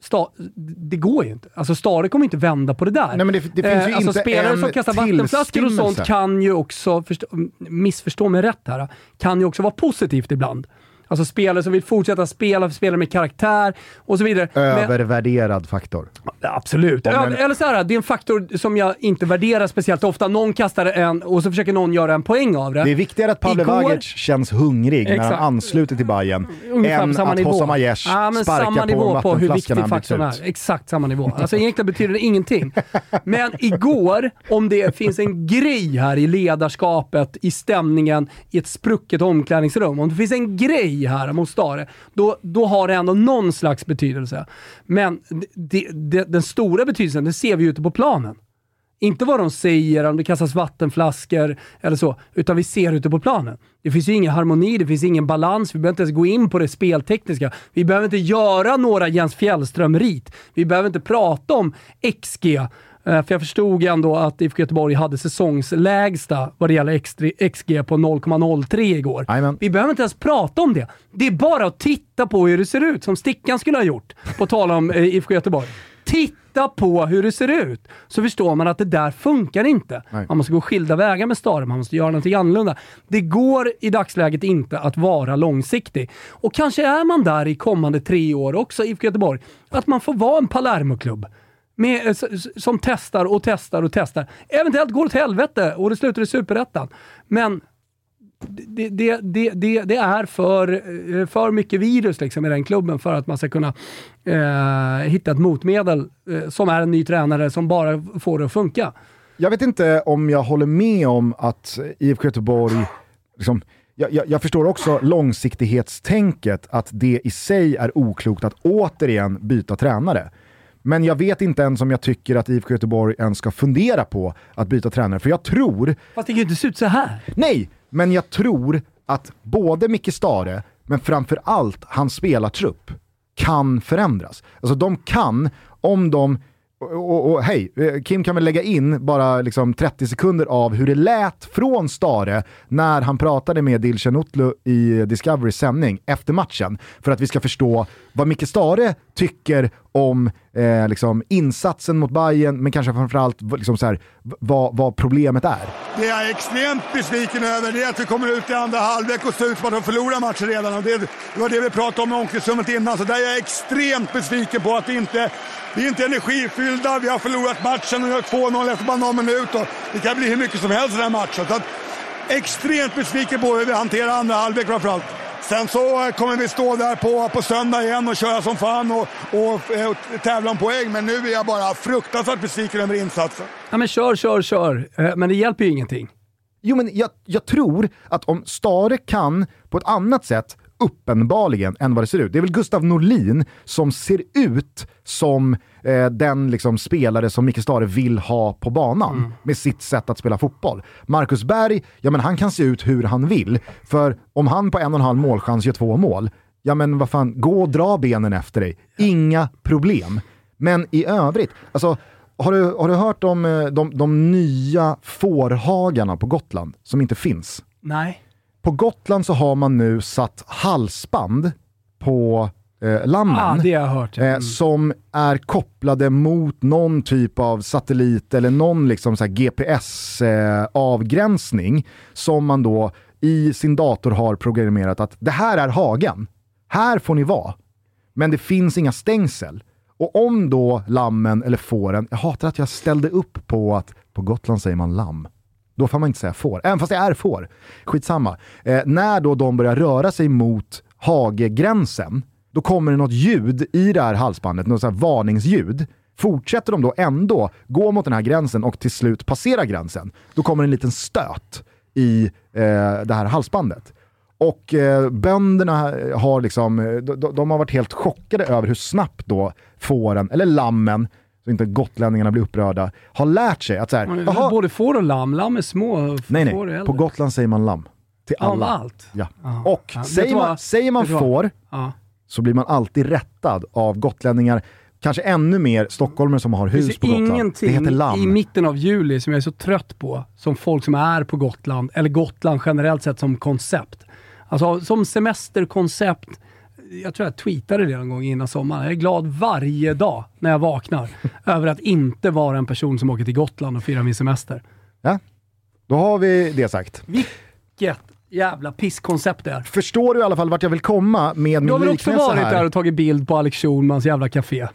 sta, det går ju inte. Alltså Stare kommer inte vända på det där. Nej, men det- det finns ju alltså inte spelare en som kastar vattenflaskor och sånt kan ju också, förstå, missförstå mig rätt här, kan ju också vara positivt ibland. Alltså spelare som vill fortsätta spela, spelare med karaktär och så vidare. Men- Övervärderad faktor. Absolut. Om Ö- en- Eller så här, det är en faktor som jag inte värderar speciellt ofta. Någon kastar en och så försöker någon göra en poäng av det. Det är viktigare att Pavle Igår- Vagic känns hungrig när Exakt. han ansluter till Bayern Ungefär än att nivå. Hossam Aiesh ja, men sparkar samma nivå på hur viktig faktorn är. Exakt samma nivå. Alltså egentligen betyder det ingenting. Men igår, om det finns en grej här i ledarskapet, i stämningen, i ett sprucket omklädningsrum. Om det finns en grej här mot Stare, då, då har det ändå någon slags betydelse. Men det, det, den stora betydelsen, den ser vi ute på planen. Inte vad de säger, om det kastas vattenflaskor eller så, utan vi ser ute på planen. Det finns ju ingen harmoni, det finns ingen balans, vi behöver inte ens gå in på det speltekniska. Vi behöver inte göra några Jens Fjällström-rit. Vi behöver inte prata om XG eh, För jag förstod ändå att IFK Göteborg hade säsongslägsta vad det gäller XG på 0,03 igår. Jajamän. Vi behöver inte ens prata om det. Det är bara att titta på hur det ser ut, som Stickan skulle ha gjort, på tal om eh, IFK Göteborg. Titta på hur det ser ut, så förstår man att det där funkar inte. Nej. Man måste gå skilda vägar med Stare, man måste göra någonting annorlunda. Det går i dagsläget inte att vara långsiktig. Och kanske är man där i kommande tre år också, IFK Göteborg, att man får vara en Palermo-klubb. Med, eh, som testar och testar och testar. Eventuellt går det åt helvete och det slutar i superettan. Men det, det, det, det, det är för, eh, för mycket virus liksom i den klubben för att man ska kunna eh, hitta ett motmedel eh, som är en ny tränare som bara får det att funka. Jag vet inte om jag håller med om att IFK Göteborg, liksom, jag, jag, jag förstår också långsiktighetstänket, att det i sig är oklokt att återigen byta tränare. Men jag vet inte ens om jag tycker att IFK Göteborg ens ska fundera på att byta tränare, för jag tror Fast det kan ju inte se ut så här. Nej, men jag tror att både Micke Stare, men framför allt hans spelartrupp, kan förändras. Alltså de kan, om de och, och, och hej, eh, Kim kan väl lägga in bara liksom 30 sekunder av hur det lät från Stare när han pratade med Dilshan Utlu i Discoverys sändning efter matchen. För att vi ska förstå vad Micke Stare tycker om eh, liksom insatsen mot Bayern men kanske framförallt liksom så här, vad, vad problemet är. Det jag är extremt besviken över det är att vi kommer ut i andra halvlek och ser ut som att de förlorar matchen redan. Och det, det var det vi pratade om i omklädningsrummet innan. Så där är jag extremt besviken på att vi inte, vi är inte energifyllda. Vi har förlorat matchen och gör 2-0 efter bara någon minut. Och det kan bli hur mycket som helst i den här matchen. Så att, extremt besviken på hur vi hanterar andra halvlek framförallt. Sen så eh, kommer vi stå där på, på söndag igen och köra som fan och, och, eh, och tävla om poäng. Men nu är jag bara fruktansvärt besviken över insatsen. Ja, men kör, kör, kör. Eh, Men det hjälper ju ingenting. Jo men jag, jag tror att om Stare kan på ett annat sätt, uppenbarligen, än vad det ser ut. Det är väl Gustav Norlin som ser ut som eh, den liksom, spelare som Micke Stare vill ha på banan med sitt sätt att spela fotboll. Marcus Berg, ja men han kan se ut hur han vill. För om han på en och en halv målchans gör två mål, ja men vad fan, gå och dra benen efter dig. Inga problem. Men i övrigt, alltså har du, har du hört om eh, de, de nya fårhagarna på Gotland som inte finns? Nej. På Gotland så har man nu satt halsband på eh, lammen. Ah, hört. Eh, Mm. som är kopplade mot någon typ av satellit eller någon liksom GPS-avgränsning som man då i sin dator har programmerat att det här är hagen. Här får ni vara. Men det finns inga stängsel. Och om då lammen eller fåren, jag hatar att jag ställde upp på att på Gotland säger man lamm. Då får man inte säga får, även fast det är får. Skitsamma. Eh, när då de börjar röra sig mot hagegränsen, då kommer det något ljud i det här halsbandet, något här varningsljud. Fortsätter de då ändå gå mot den här gränsen och till slut passera gränsen, då kommer en liten stöt i eh, det här halsbandet. Och eh, bönderna har liksom, de, de- har varit helt chockade över hur snabbt då fåren, eller lammen, så inte gotlänningarna blir upprörda, har lärt sig att så här, Både får och lamm. Lamm är små, nej får är nej, på Gotland säger man lamm. Till Ja, alla. allt? Ja. Ja. Och Ja, säger, man, vad? säger man får Ja. Så blir man alltid rättad av gotlänningar, kanske ännu mer stockholmare som har Det hus finns på Gotland. Det ingenting heter lamm. i mitten av juli som jag är så trött på, som folk som är på Gotland, eller Gotland generellt sett som koncept. Alltså som semesterkoncept, jag tror jag tweetade det någon gång innan sommaren. Jag är glad varje dag när jag vaknar över att inte vara en person som åker till Gotland och firar min semester. Ja? Då har vi det sagt. Vilket jävla pisskoncept det. Förstår du i alla fall vart jag vill komma med Du min har väl också liknelse varit här? där och tagit bild på Alex Schulmans jävla café?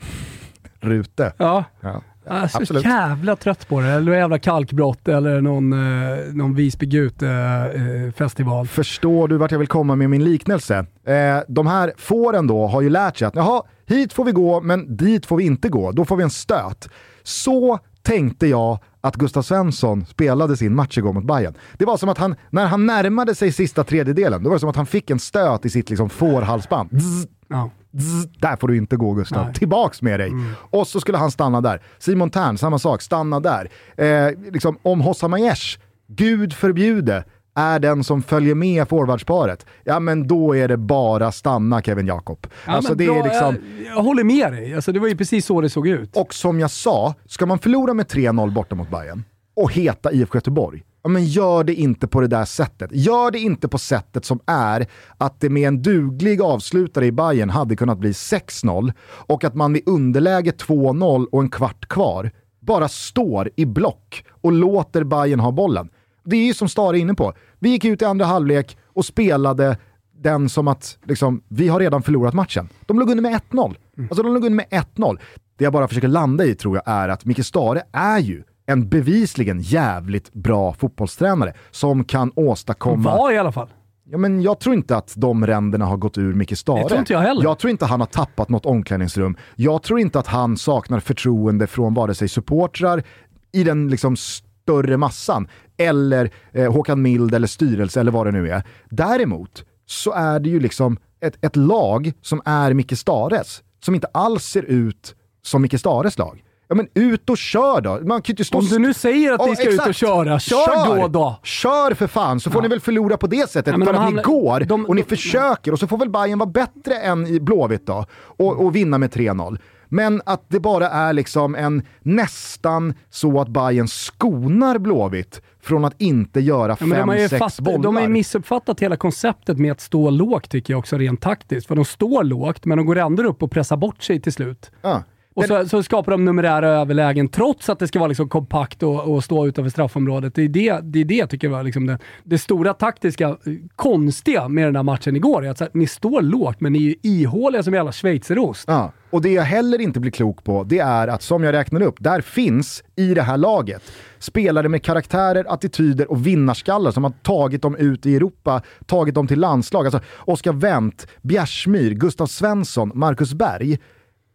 Rute. Ja. Ja. Jag är så Absolut. jävla trött på det. Eller något jävla kalkbrott eller någon, eh, någon Visby Gute-festival. Förstår du vart jag vill komma med min liknelse? Eh, de här fåren då har ju lärt sig att jaha, hit får vi gå men dit får vi inte gå. Då får vi en stöt. Så tänkte jag att Gustav Svensson spelade sin match igår mot Bayern. Det var som att han, när han närmade sig sista tredjedelen, då var det som att han fick en stöt i sitt liksom fårhalsband. Zzz, Ja. zzz, där får du inte gå Gustav, Nej. tillbaks med dig. Och så skulle han stanna där. Simon Tern, samma sak, stanna där. Eh, liksom, om Hossa Majers, gud förbjude, är den som följer med forwardsparet, ja men då är det bara stanna Kevin Jakob. Ja, alltså det bra, är liksom... jag, jag håller med dig. Alltså, det var ju precis så det såg ut. Och som jag sa, ska man förlora med 3-0 borta mot Bayern och heta IFK Göteborg, ja men gör det inte på det där sättet. Gör det inte på sättet som är att det med en duglig avslutare i Bayern hade kunnat bli 6-0 och att man vid underläge 2-0 och en kvart kvar bara står i block och låter Bayern ha bollen. Det är ju som Stare är inne på. Vi gick ut i andra halvlek och spelade den som att liksom, vi har redan förlorat matchen. De låg under med 1-0. Alltså de låg under med 1-0. Det jag bara försöker landa i tror jag är att Micke Stare är ju en bevisligen jävligt bra fotbollstränare som kan åstadkomma... Var i alla fall. Ja, men jag tror inte att de ränderna har gått ur Micke Stare. Det tror inte jag heller. Jag tror inte han har tappat något omklädningsrum. Jag tror inte att han saknar förtroende från vare sig supportrar i den liksom större massan eller eh, Håkan Mild eller styrelse eller vad det nu är. Däremot så är det ju liksom ett, ett lag som är Micke Stares, som inte alls ser ut som Micke Stares lag. Ja men ut och kör då! Man kan inte stå Om du nu säger att Ja, ni ska ut och exakt. köra, kör, då då! Kör för fan, så får ni väl förlora på det sättet Ja, för att ni går de- och ni försöker och så får väl Bayern vara bättre än i Blåvitt då och, och vinna med 3-0. Men att det bara är liksom en nästan så att Bayern skonar Blåvitt från att inte göra Ja, ju 5-6 fast, bollar. de har ju missuppfattat hela konceptet med att stå lågt tycker jag också rent taktiskt. För de står lågt, men de går ändå upp och pressar bort sig till slut. ja. Och så, så skapar de numerära överlägen trots att det ska vara liksom kompakt och, och stå utanför straffområdet. Det är det, det, är det jag tycker var liksom det, det stora taktiska eh, konstiga med den här matchen igår. Är att här, ni står lågt, men ni är ju ihåliga som jävla schweizerost. Ja, och det jag heller inte blir klok på, det är att som jag räknar upp, där finns i det här laget spelare med karaktärer, attityder och vinnarskallar som har tagit dem ut i Europa, tagit dem till landslag. Alltså Oskar Wendt, Bjärsmyr, Gustav Svensson, Marcus Berg.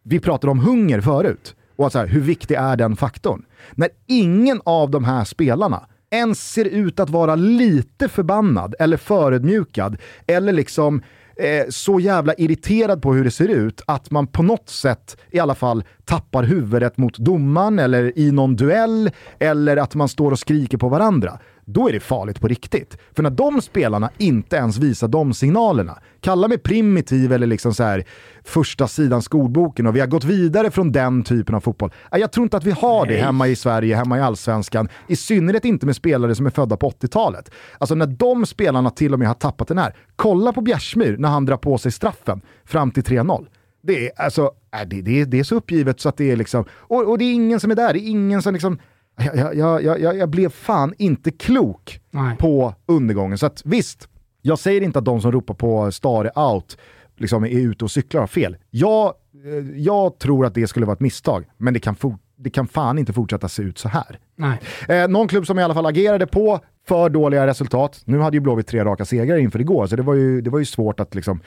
Vi pratade om hunger förut och att så här, hur viktig är den faktorn? När ingen av de här spelarna ens ser ut att vara lite förbannad eller förödmjukad eller liksom eh, så jävla irriterad på hur det ser ut att man på något sätt i alla fall tappar huvudet mot domaren eller i någon duell eller att man står och skriker på varandra. Då är det farligt på riktigt. För när de spelarna inte ens visar de signalerna, kalla mig primitiv eller liksom så här första sidan skolboken och vi har gått vidare från den typen av fotboll. Jag tror inte att vi har det hemma i Sverige, hemma i allsvenskan. I synnerhet inte med spelare som är födda på 80-talet. Alltså när de spelarna till och med har tappat den här. Kolla på Bjärsmyr när han drar på sig straffen fram till 3-0. Det är, alltså, äh, det, det, det är så uppgivet så att det är liksom, och, och det är ingen som är där, det är ingen som liksom, jag, jag, jag, jag, jag blev fan inte klok Nej. på undergången. Så att visst, jag säger inte att de som ropar på Stare out liksom är ute och cyklar har fel. Jag, eh, jag tror att det skulle vara ett misstag, men det kan, for, det kan fan inte fortsätta se ut så här. Nej. Eh, någon klubb som i alla fall agerade på för dåliga resultat. Nu hade ju Blåvitt tre raka segrar inför igår, så det var ju, det var ju svårt att liksom,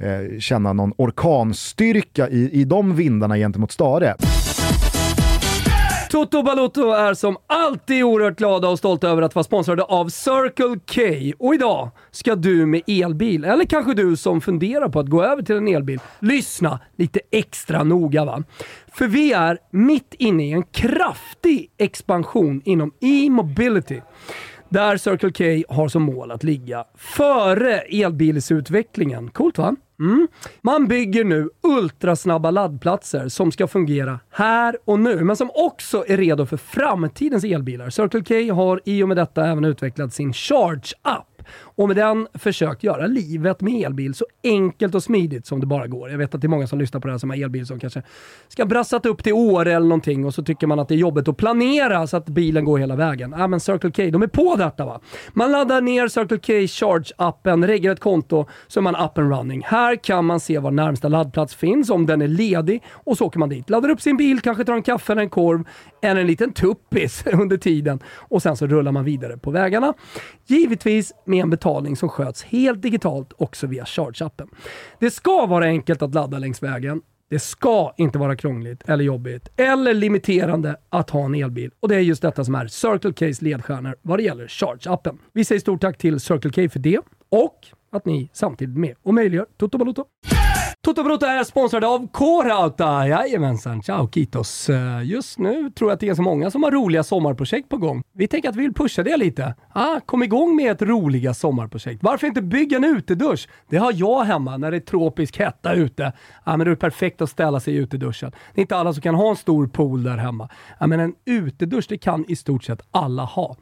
eh, känna någon orkanstyrka i, i de vindarna gentemot Stare. Toto Balotto är som alltid oerhört glada och stolta över att vara sponsrade av Circle K. Och idag ska du med elbil, eller kanske du som funderar på att gå över till en elbil, lyssna lite extra noga va. För vi är mitt inne i en kraftig expansion inom e-mobility. Där Circle K har som mål att ligga före elbilsutvecklingen. Coolt va? Mm. Man bygger nu ultrasnabba laddplatser som ska fungera här och nu, men som också är redo för framtidens elbilar. Circle K har i och med detta även utvecklat sin Charge App och med den försökt göra livet med elbil så enkelt och smidigt som det bara går. Jag vet att det är många som lyssnar på det här som har elbil som kanske ska brassat upp till Åre eller någonting och så tycker man att det är jobbigt att planera så att bilen går hela vägen. Ja, men Circle K, de är på detta va. Man laddar ner Circle K Charge-appen, reggar ett konto så är man up and running. Här kan man se var närmsta laddplats finns, om den är ledig och så åker man dit. Laddar upp sin bil, kanske tar en kaffe eller en korv eller en liten tuppis under tiden och sen så rullar man vidare på vägarna. Givetvis med en betalning som sköts helt digitalt också via Charge-appen. Det ska vara enkelt att ladda längs vägen. Det ska inte vara krångligt eller jobbigt eller limiterande att ha en elbil. Och det är just detta som är Circle K's ledstjärnor vad det gäller Charge-appen. Vi säger stort tack till Circle K för det och att ni samtidigt är med och möjliggör Toto Balotto. Toto Bruto är sponsrad av K-Rauta. Jajamensan, ciao Kitos. Eh, just nu tror jag att det är så många som har roliga sommarprojekt på gång. Vi tänker att vi vill pusha det lite. Ah, kom igång med ett roliga sommarprojekt. Varför inte bygga en utedusch? Det har jag hemma när det är tropisk hetta ute. Ah, men det är perfekt att ställa sig i uteduschen. Det är inte alla som kan ha en stor pool där hemma. Ah, men en utedusch, det kan i stort sett alla ha.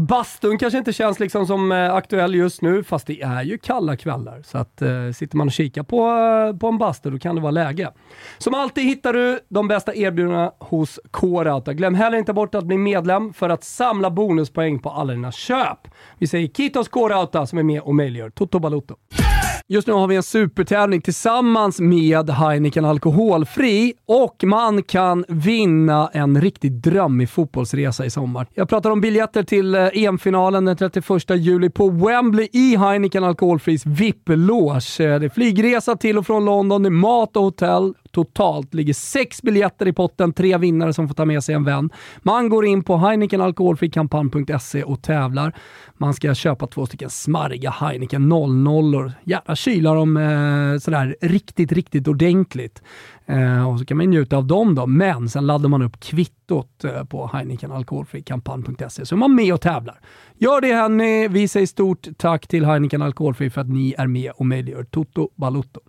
Bastun kanske inte känns liksom som eh, aktuell just nu, fast det är ju kalla kvällar. Så att eh, sitter man och kikar på, eh, på en bastu, då kan det vara läge. Som alltid hittar du de bästa erbjudandena hos K-Rauta. Glöm heller inte bort att bli medlem för att samla bonuspoäng på alla dina köp. Vi säger Kitos K-Rauta som är med och möjliggör Toto Balotto. Just nu har vi en supertävling tillsammans med Heineken Alkoholfri och man kan vinna en riktigt drömmig fotbollsresa i sommar. Jag pratar om biljetter till eh, EM-finalen den 31 juli på Wembley i Heineken Alkoholfris VIP-loge. Eh, det är flygresa till och från London, det är mat och hotell. Totalt ligger sex biljetter i potten, tre vinnare som får ta med sig en vän. Man går in på heinekenalkoholfrikampanj.se och tävlar. Man ska köpa två stycken smarriga Heineken 00 Gärna kyla dem eh, sådär riktigt, riktigt ordentligt. Eh, och så kan man njuta av dem då, men sen laddar man upp kvittot eh, på heinekenalkoholfrikampanj.se så är man med och tävlar. Gör det hörni. Vi säger stort tack till Heineken Alkoholfri för att ni är med och möjliggör Toto Balutto.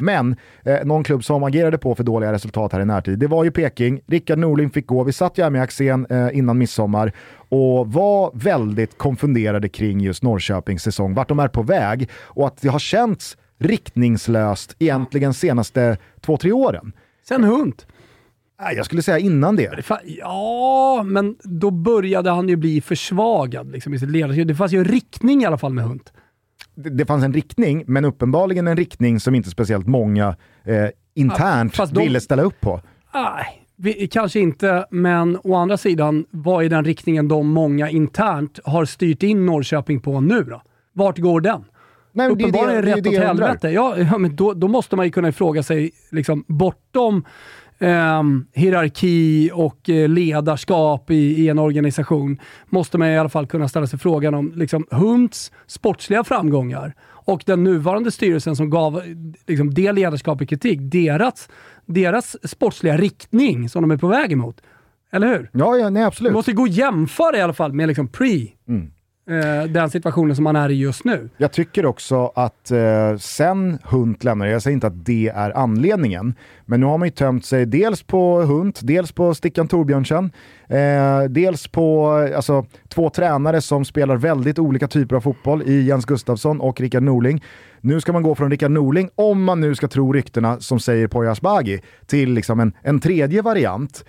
Men eh, någon klubb som agerade på för dåliga resultat här i närtid, det var ju Peking. Rickard Norling fick gå. Vi satt ju här med Axén eh, innan midsommar och var väldigt konfunderade kring just Norrköpings säsong, vart de är på väg och att det har känts riktningslöst egentligen senaste två, tre åren. Sen Hunt. Jag skulle säga innan det. Ja, men då började han ju bli försvagad liksom, i sitt ledarskap. Det fanns ju en riktning i alla fall med Hunt. Det, det fanns en riktning, men uppenbarligen en riktning som inte speciellt många eh, internt fast de- ville ställa upp på. Nej, vi, kanske inte, men å andra sidan, vad är den riktningen de många internt har styrt in Norrköping på nu då? Vart går den? Nej, det Uppenbarligen det- det rätt det åt jag undrar. helvete. Ja, ja, men då, då måste man ju kunna ifråga sig, liksom, bortom ehm, hierarki och eh, ledarskap i, i en organisation, måste man i alla fall kunna ställa sig frågan om liksom, Hunts sportsliga framgångar och den nuvarande styrelsen som gav liksom, det ledarskapet kritik, deras, deras sportsliga riktning som de är på väg emot. Eller hur? Ja, ja nej, Du absolut. måste gå och jämföra i alla fall med liksom pre, Mm eh, den situationen som man är i just nu. Jag tycker också att eh, sen Hunt lämnade, jag säger inte att det är anledningen, men nu har man ju tömt sig dels på Hunt, dels på Stickan Torbjörnsen, eh, dels på alltså, två tränare som spelar väldigt olika typer av fotboll i Jens Gustafsson och Rickard Norling. Nu ska man gå från Rickard Norling, om man nu ska tro ryktena som säger Poya Asbaghi, till liksom en, en tredje variant.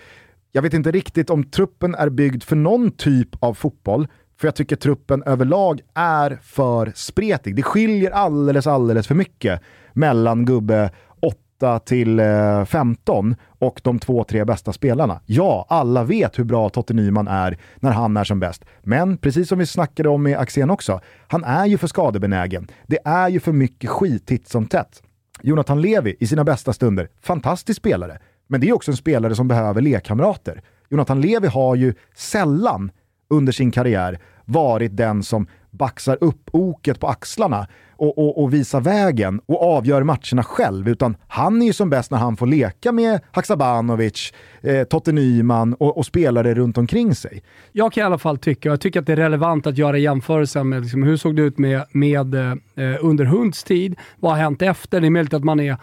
Jag vet inte riktigt om truppen är byggd för någon typ av fotboll, för jag tycker truppen överlag är för spretig. Det skiljer alldeles, alldeles för mycket mellan gubbe 8 till eh, 15 och de två, tre bästa spelarna. Ja, alla vet hur bra Totte Nyman är när han är som bäst. Men precis som vi snackade om med Axén också, han är ju för skadebenägen. Det är ju för mycket skit titt som tätt. Jonathan Levi i sina bästa stunder, fantastisk spelare. Men det är också en spelare som behöver lekkamrater. Jonathan Levi har ju sällan under sin karriär varit den som baxar upp oket på axlarna och, och, och visar vägen och avgör matcherna själv. Utan han är ju som bäst när han får leka med Haksabanovic, eh, Totte Nyman och, och spelare runt omkring sig. Jag kan i alla fall tycka, och jag tycker att det är relevant att göra jämförelsen med liksom, hur såg det ut med, med eh, under Hunds tid, vad har hänt efter? Det är möjligt att man är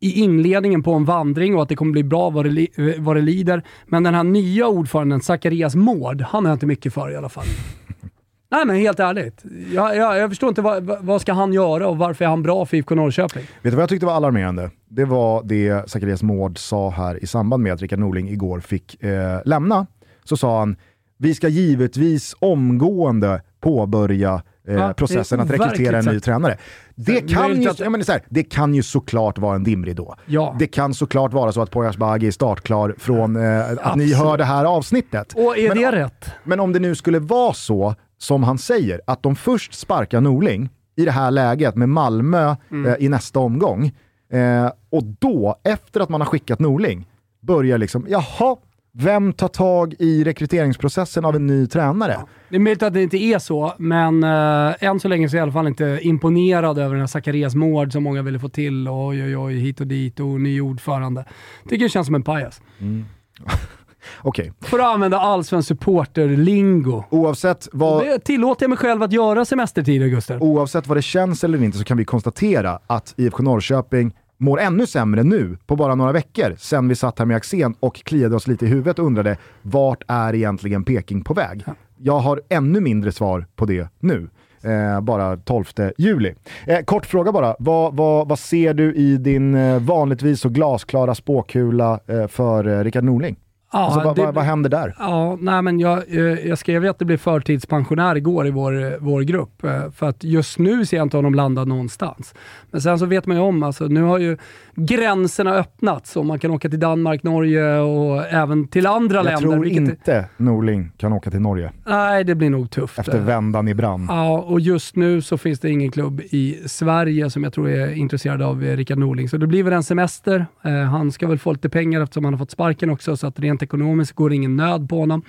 i inledningen på en vandring och att det kommer bli bra vad det, vad det lider. Men den här nya ordföranden, Zacharias Mård, han jag inte mycket för i alla fall. Nej men helt ärligt. Jag, jag, jag förstår inte vad, vad- vad ska han göra och varför är han bra för IFK Norrköping? Vet du vad jag tyckte var alarmerande? Det var det Zacharias Mård sa här i samband med att Rickard Norling igår fick eh, lämna. Så sa han, vi ska givetvis omgående påbörja eh, Ja, processen det att rekrytera en ny tränare. Det kan, ju, jag menar så här, det kan ju såklart vara en dimridå. Ja. Det kan såklart vara så att Poyas Bagi är startklar från eh, att ni Absolut. hör det här avsnittet. Och är Men- det rätt? Men om det nu skulle vara så, som han säger, att de först sparkar Norling i det här läget med Malmö Mm. eh, i nästa omgång, eh, och då, efter att man har skickat Norling, börjar liksom, jaha, vem tar tag i rekryteringsprocessen av en ny tränare? Det är möjligt att det inte är så, men äh, än så länge så är jag i alla fall inte imponerad över den här Zacharias Mård som många ville få till. Oj, oj, oj, hit och dit och ny ordförande. Tycker det känns som en pajas. Okej, För att använda allsvensk supporter-lingo. oavsett vad... Det tillåter jag mig själv att göra semestertider, Gustav. Oavsett vad det känns eller inte så kan vi konstatera att IFK Norrköping mår ännu sämre nu, på bara några veckor, sen vi satt här med Axén och kliade oss lite i huvudet och undrade vart är egentligen Peking på väg? Jag har ännu mindre svar på det nu. Eh, bara 12 juli. Eh, kort fråga bara, vad, vad, vad ser du i din eh, vanligtvis så glasklara spåkula eh, för eh, Rickard Norling? Ja, alltså, vad, det- vad, händer där? Ja, nej men jag, eh, jag skrev ju att det blev förtidspensionär igår i vår, eh, vår grupp. eh, För att just nu ser jag inte honom landa någonstans. Men sen så vet man ju om, alltså, nu har ju gränserna öppnats och man kan åka till Danmark, Norge och även till andra Jag länder. tror vilket- inte Norling kan åka till Norge Nej, det blir nog tufft. efter vändan i brand. Ja, och just nu så finns det ingen klubb i Sverige som jag tror är intresserad av Rickard Norling. Så det blir väl en semester. Han ska väl få lite pengar eftersom han har fått sparken också, så att rent ekonomiskt går ingen nöd på honom.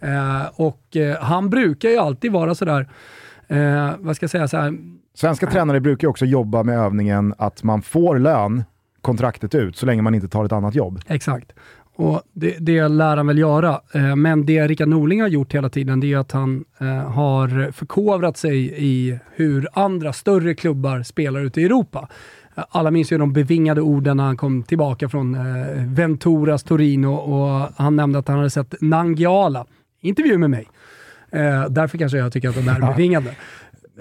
Eh, och eh, han brukar ju alltid vara sådär, eh, vad ska jag säga, så här, Svenska tränare brukar ju också jobba med övningen att man får lön kontraktet ut så länge man inte tar ett annat jobb. Exakt. Och det, det lär han väl göra. Eh, Men det Rickard Norling har gjort hela tiden, det är att han eh, har förkovrat sig i hur andra större klubbar spelar ute i Europa. Alla minns ju de bevingade orden när han kom tillbaka från eh, Venturas Torino och han nämnde att han hade sett Nangiala. Intervju med mig. Eh, därför kanske jag tycker att de är bevingade.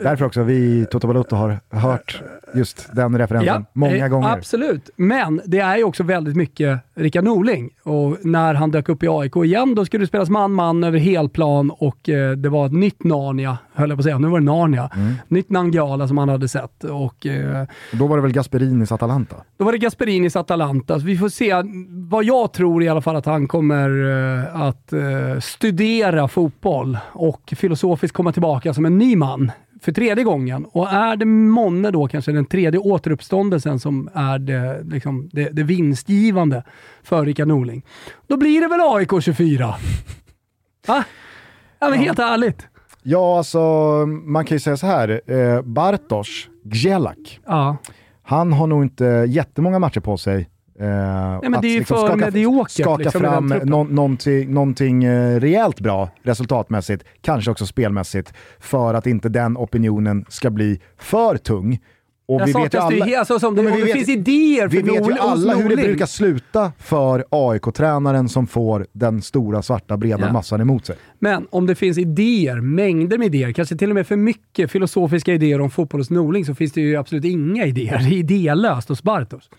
Därför också vi Toto Balotto har hört just den referensen många eh, gånger. Absolut, men det är ju också väldigt mycket Rickard Norling. Och när han dök upp i AIK igen, då skulle det spelas man-man över helplan och eh, det var ett nytt Narnia, höll jag på att säga. Nu var det Narnia. Mm. Nytt Nangiala som han hade sett. Och, eh, Då var det väl Gasperinis Atalanta? då var det Gasperinis Atalanta. Så vi får se. Vad jag tror i alla fall att han kommer eh, att studera fotboll och filosofiskt komma tillbaka som en ny man för tredje gången. Och är det månne då kanske den tredje återuppståndelsen som är det, liksom, det, det vinstgivande för Rickard Norling, då blir det väl AIK 24? Va? Ja, men helt ärligt. Ja, alltså man kan ju säga så här. Eh, Bartosz Gjelak, Ja. han har nog inte jättemånga matcher på sig. Eh, men det är ju för skaka, mediokert, skaka liksom, fram nå- någonting, någonting eh, rejält bra resultatmässigt, kanske också spelmässigt, för att inte den opinionen ska bli för tung. Och Jag vi vet ju det alla, he- alltså, som det, vi det vet- finns idéer vi för vet ju alla hur det brukar sluta för AIK-tränaren som får den stora svarta breda Ja. massan emot sig. Men om det finns idéer, mängder med idéer, kanske till och med för mycket filosofiska idéer om fotboll hos Norling, så finns det ju absolut inga idéer. Det är idélöst hos Bartos.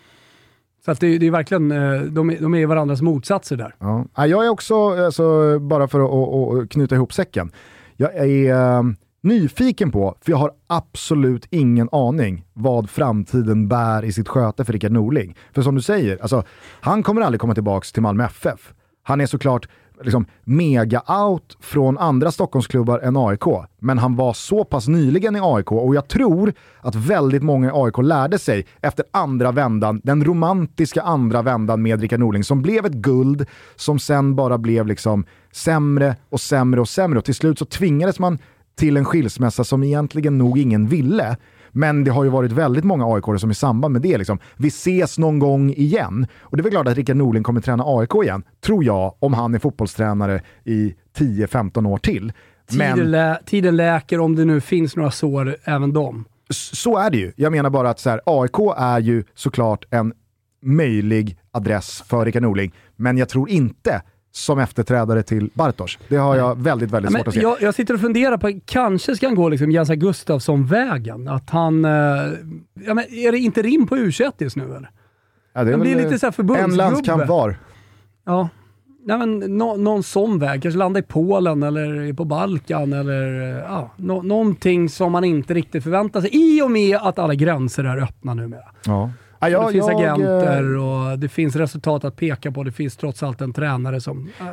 Så att det, det är verkligen, eh, de är, de är varandras motsatser där. Ja. Jag är också, alltså, bara för att att- knyta ihop säcken, jag är äh, nyfiken på, för jag har absolut ingen aning vad framtiden bär i sitt sköte för Rickard Norling. För som du säger, alltså, han kommer aldrig komma tillbaka till Malmö FF. Han är såklart liksom, mega-out från andra Stockholmsklubbar än AIK, men han var så pass nyligen i AIK och jag tror att väldigt många i AIK lärde sig efter andra vändan, den romantiska andra vändan med Rickard Norling som blev ett guld som sen bara blev liksom sämre och sämre och sämre och till slut så tvingades man till en skilsmässa som egentligen nog ingen ville. Men det har ju varit väldigt många aik som i samband med det liksom, vi ses någon gång igen. Och det är väl klart att Rickard Norling kommer träna AIK igen, tror jag, om han är fotbollstränare i 10-15 år till. Men Tiden, lä, tiden läker om det nu finns några sår, även de. s- så är det ju. Jag menar bara att så här, AIK är ju såklart en möjlig adress för Rickard Norling, men jag tror inte som efterträdare till Bartosz. Det har jag väldigt, väldigt Ja, svårt att se. jag, jag sitter och funderar på, kanske ska han gå liksom Jens Gustafsson-vägen? Att han... Eh, ja, men är det inte rim på U21 just nu eller? Ja, det är han blir lite så här En förbundsgubbe. landskamp var. Ja. Nej, men nå, någon sån väg. Kanske landa i Polen eller på Balkan eller eh, ja, nå, någonting som man inte riktigt förväntar sig i och med att alla gränser är öppna numera. Ja. Ja, jag, det finns jag, agenter eh, och det finns resultat att peka på. Det finns trots allt en tränare som, eh,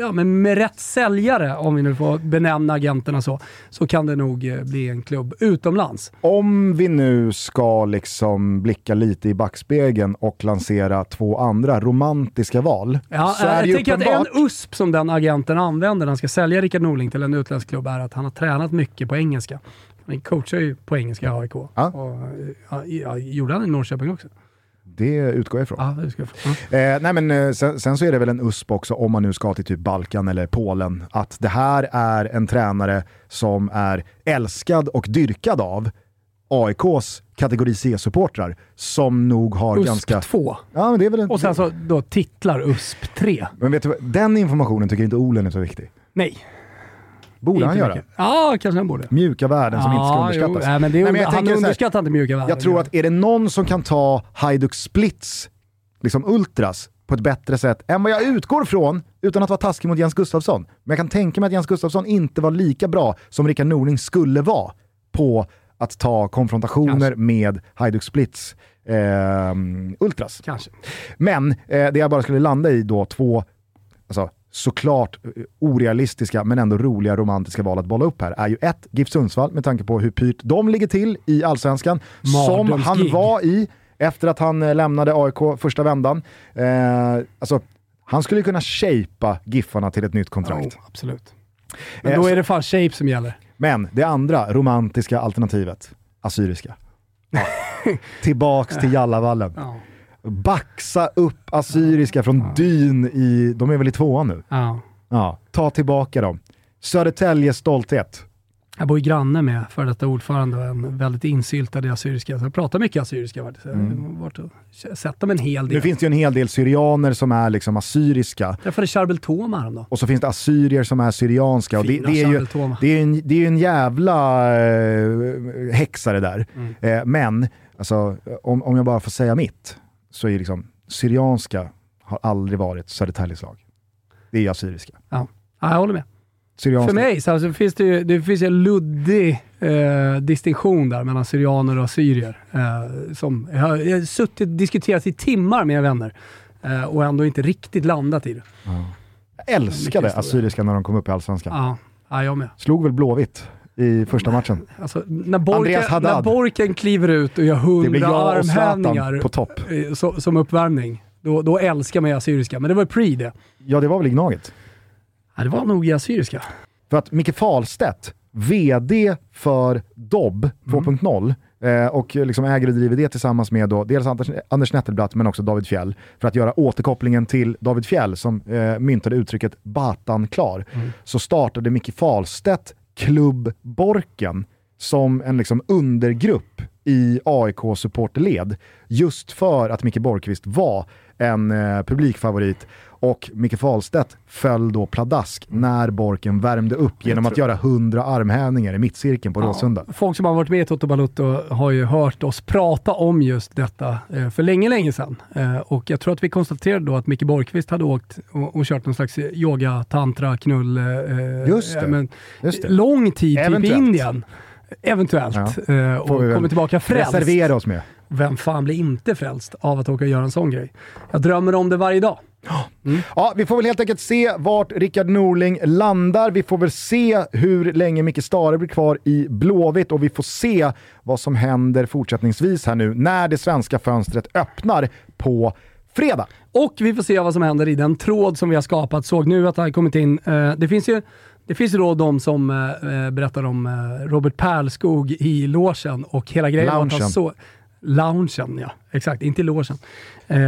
ja men med rätt säljare, om vi nu får benämna agenterna så, så kan det nog eh, bli en klubb utomlands. Om vi nu ska liksom blicka lite i backspegeln och lansera två andra romantiska val, Ja, så är jag det tänker att uppenbart... en USP som den agenten använder när han ska sälja Rickard Norling till en utländsk klubb är att han har tränat mycket på engelska. Han coachar ju på engelska AIK. Ja. Och, ja, gjorde han i Norrköping också? Det utgår jag ifrån. Ja, det ska jag få. Ja. Eh, nej men, eh, sen, sen så är det väl en USP också om man nu ska till typ Balkan eller Polen, att det här är en tränare som är älskad och dyrkad av AIKs kategori C-supportrar som nog har USP ganska... 2. Ja, men det är väl en... Och sen så då titlar USP 3. Men vet du vad, den informationen tycker inte Olen är så viktig. Nej. Borde han inte göra? mycket. Ja, kanske han borde. Mjuka värden som inte ska underskattas. Jo, nej, men det Nej, men jag han underskattar inte mjuka värden. Jag tror att är det någon som kan ta Hajduk Splits, liksom Ultras, på ett bättre sätt än vad jag utgår från, utan att vara taskig mot Jens Gustafsson. Men jag kan tänka mig att Jens Gustafsson inte var lika bra som Rickard Norling skulle vara på att ta konfrontationer Kanske. med Hajduk Splits eh, Ultras. Kanske. Men eh, det jag bara skulle landa i då, två alltså, såklart eh, orealistiska men ändå roliga romantiska val att bolla upp här är ju ett, GIF Sundsvall med tanke på hur pyrt de ligger till i Allsvenskan. Som han var i efter att han eh, lämnade AIK första vändan. Eh, alltså, han skulle kunna shapea Giffarna till ett nytt kontrakt. Jo, absolut. Men Eh, då är det fan shape som gäller. Men det andra romantiska alternativet, assyriska. Tillbaks till Jallavallen. Ja. Baxa upp assyriska från dyn i, de är väl i tvåan nu? Ja. Ja, ta tillbaka dem. Södertäljes stolthet. Jag bor ju granne med före detta ordförande och en väldigt insyltad i assyriska. Så jag pratar mycket assyriska faktiskt. Jag har varit och sett dem en hel del. Nu finns det ju en hel del syrianer som är liksom assyriska. Jag träffade Charbel Toma häromdagen. Och så finns det assyrier som är syrianska. Och det, Fina det, är ju, det, är en, det är en jävla eh, häxare där. Mm. Eh, men, alltså, om, om jag bara får säga mitt, så är liksom syrianska har aldrig varit Södertäljes lag. Det är assyriska. Ja. ja, jag håller med. Syrianska. För mig så alltså, finns det ju det finns en luddig eh, distinktion där mellan syrianer och assyrier. Eh, som jag har, jag har suttit och diskuterat i timmar med vänner eh, och ändå inte riktigt landat i det. Jag älskade assyriska när de kom upp i Allsvenskan. Ja, ja jag med. Slog väl Blåvitt i första matchen. Alltså, när, Borken, när Borken kliver ut och gör hundra armhävningar på topp. eh, så, som uppvärmning, då, då älskar man ju assyriska. Men det var ju pre det. Ja, det var väl i Gnaget. Ja, det var nog i assyriska. För att Micke Fahlstedt, VD för Dobb 2.0 eh, och liksom äger och driver det tillsammans med då, dels Anders, Anders Nettelblatt men också David Fjell för att göra återkopplingen till David Fjell som eh, myntade uttrycket “Batan klar”. Så startade Micke Fahlstedt Klubb Borken som en liksom undergrupp i AIK-supporterled just för att Micke Borgqvist var en eh, publikfavorit och Micke Fahlstedt föll då pladask när Borken värmde upp genom att göra 100 armhävningar i mittcirkeln på Råsunda. Folk som har varit med i Toto Balutto har ju hört oss prata om just detta eh, för länge, länge sedan. Eh, och jag tror att vi konstaterade då att Micke Borgqvist hade åkt och, och kört någon slags yoga, tantra, knull. Eh, Just det. Men, Just det. Lång tid typ i. Indien. Eventuellt. Ja. Och kommer tillbaka frälst. Reservera oss med. Vem fan blir inte frälst av att åka och göra en sån grej? Jag drömmer om det varje dag. Ja, vi får väl helt enkelt se vart Rickard Norling landar. Vi får väl se hur länge Micke Stare blir kvar i Blåvitt och vi får se vad som händer fortsättningsvis här nu när det svenska fönstret öppnar på fredag. Och vi får se vad som händer i den tråd som vi har skapat. Såg nu att det har kommit in. Eh, det finns ju det finns ju då de som eh, berättar om eh, Robert Pärlskog i logen och hela grejen var att han Loungen. så Loungen, ja. Exakt, inte i. Eh,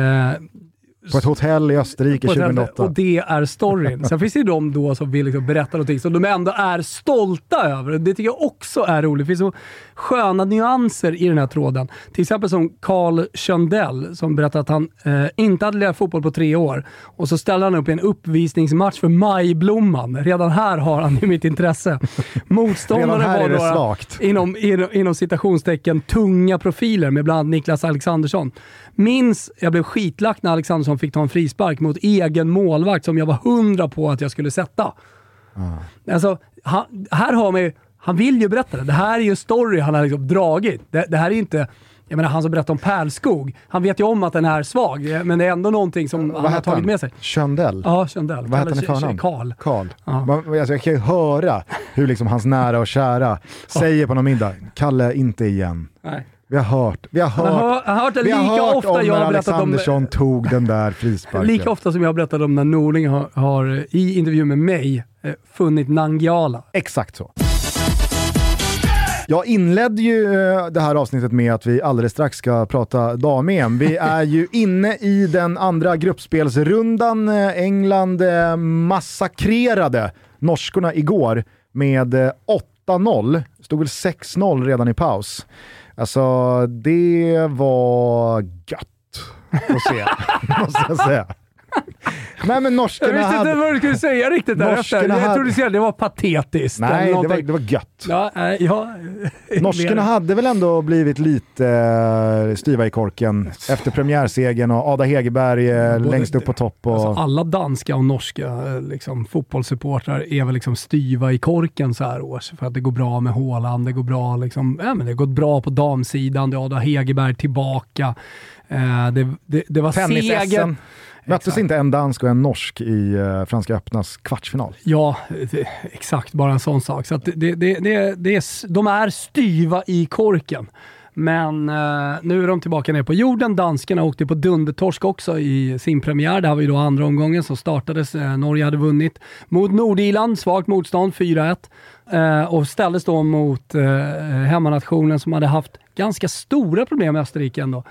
På ett hotell i Österrike på ett hotell, 2008. Och det är storyn. Sen finns det ju de då som vill liksom berätta någonting som de ändå är stolta över. Det tycker jag också är roligt. Det finns så sköna nyanser i den här tråden. Till exempel som Carl Schöndell som berättar att han eh, inte hade lirat fotboll på tre år och så ställer han upp i en uppvisningsmatch för Majblomman. Redan här har han ju mitt intresse. Här var några, inom, inom, inom citationstecken, tunga profiler med bland annat Niklas Alexandersson. Minns, jag blev skitlack när Alexandersson fick ta en frispark mot egen målvakt som jag var hundra på att jag skulle sätta. Ah. Alltså, han, här har man ju, han vill ju berätta det. Det här är ju en story han har liksom dragit. Det, det här är inte, jag menar han som berättar om Pärlskog, han vet ju om att den är svag, men det är ändå någonting som han Vad har hette tagit han? med sig. Köndell? Ja, Köndell. Vad hette han i förnamn? Karl. Karl. Ja. Man, alltså jag kan ju höra hur liksom hans nära och kära säger på någon middag, Kalle, inte igen. Nej. Vi har hört, vi har har, hört, han har hört vi har hört ofta om jag när har berättat om... Alexandersson tog den där frisparken. Lika ofta som jag har berättat om när Norling har, har eh, i intervju med mig eh, funnit Nangiala. Exakt så. Jag inledde ju eh, det här avsnittet med att vi alldeles strax ska prata dam-EM. Vi är ju inne i den andra gruppspelsrundan. England massakrerade norskorna igår med eh, 8-0. Stod väl 6-0 redan i paus. Alltså, det var gött att se, måste jag säga. Nej men Jag norskorna visste inte hade... vad du skulle säga riktigt därefter. Norskarna Jag hade- trodde du skulle det var patetiskt. Nej, det var, det var gött. Ja, eh, ja. Norskarna hade väl ändå blivit lite eh, styva i korken efter premiärsegern och Ada Hegerberg eh, Både- längst upp på topp. Och, Alltså, alla danska och norska eh, liksom, fotbollssupportrar är väl liksom styva i korken så här års. För att det går bra med Haaland, det går bra liksom, ja, men det har gått bra på damsidan, det är Ada Hegerberg tillbaka. Eh, det, det, det var seger. Möttes Exakt. inte en dansk och en norsk i eh, Franska öppnas kvartsfinal? Ja, det, exakt. Bara en sån sak. Så det, det, det, det är, de är styva i korken. Men eh, nu är de tillbaka ner på jorden. Danskarna åkte på dundertorsk också i sin premiär. Det här var ju då andra omgången som startades. Eh, Norge hade vunnit mot Nordirland, svagt motstånd, 4-1. Eh, och ställdes då mot eh, hemmanationen som hade haft ganska stora problem med Österrike ändå.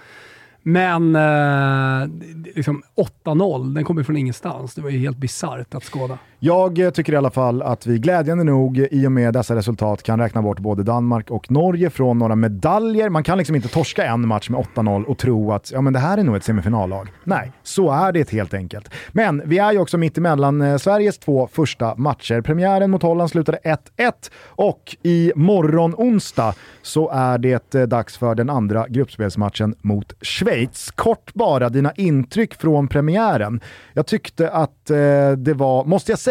Men eh, liksom 8-0, den kommer från ingenstans. Det var ju helt bisarrt att skåda. Jag eh, tycker i alla fall att vi glädjande nog i och med dessa resultat kan räkna bort både Danmark och Norge från några medaljer. Man kan liksom inte torska en match med 8-0 och tro att ja, men det här är nog ett semifinallag. Nej, så är det helt enkelt. Men vi är ju också mitt emellan eh, Sveriges två första matcher. Premiären mot Holland slutade 1-1 och i morgon onsdag så är det eh, dags för den andra gruppspelsmatchen mot Schweiz. Kort bara dina intryck från premiären. Jag tyckte att eh, det var, måste jag säga,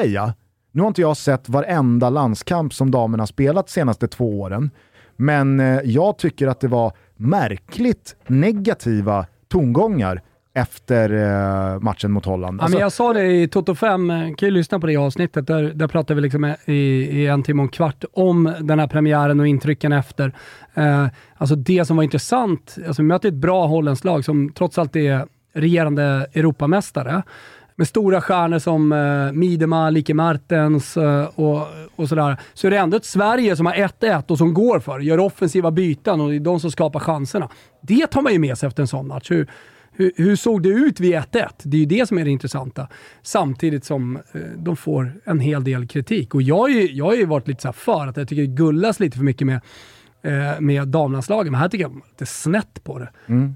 nu har inte jag sett varenda landskamp som damerna spelat senaste två åren, men eh, jag tycker att det var märkligt negativa tongångar efter eh, matchen mot Holland. Ja, Alltså, men jag sa det i Toto 5, eh, kan ju lyssna på det avsnittet, där, där pratade vi liksom i, i en timme och en kvart om den här premiären och intrycken efter. Eh, alltså det som var intressant, alltså vi möter ett bra holländskt lag som trots allt är regerande Europamästare. Med stora stjärnor som eh, Midema, Like Martens eh, och, och sådär. Så är det ändå ett Sverige som har 1-1 och som går för, gör offensiva byten och det är de som skapar chanserna. Det tar man ju med sig efter en sån match. Hur, hur, hur såg det ut vid 1-1? Det är ju det som är det intressanta. Samtidigt som eh, de får en hel del kritik. Och jag, har ju, jag har ju varit lite så här för att jag tycker det gullas lite för mycket med, eh, med damlandslagen. Men här tycker jag de är lite snett på det. Så Mm.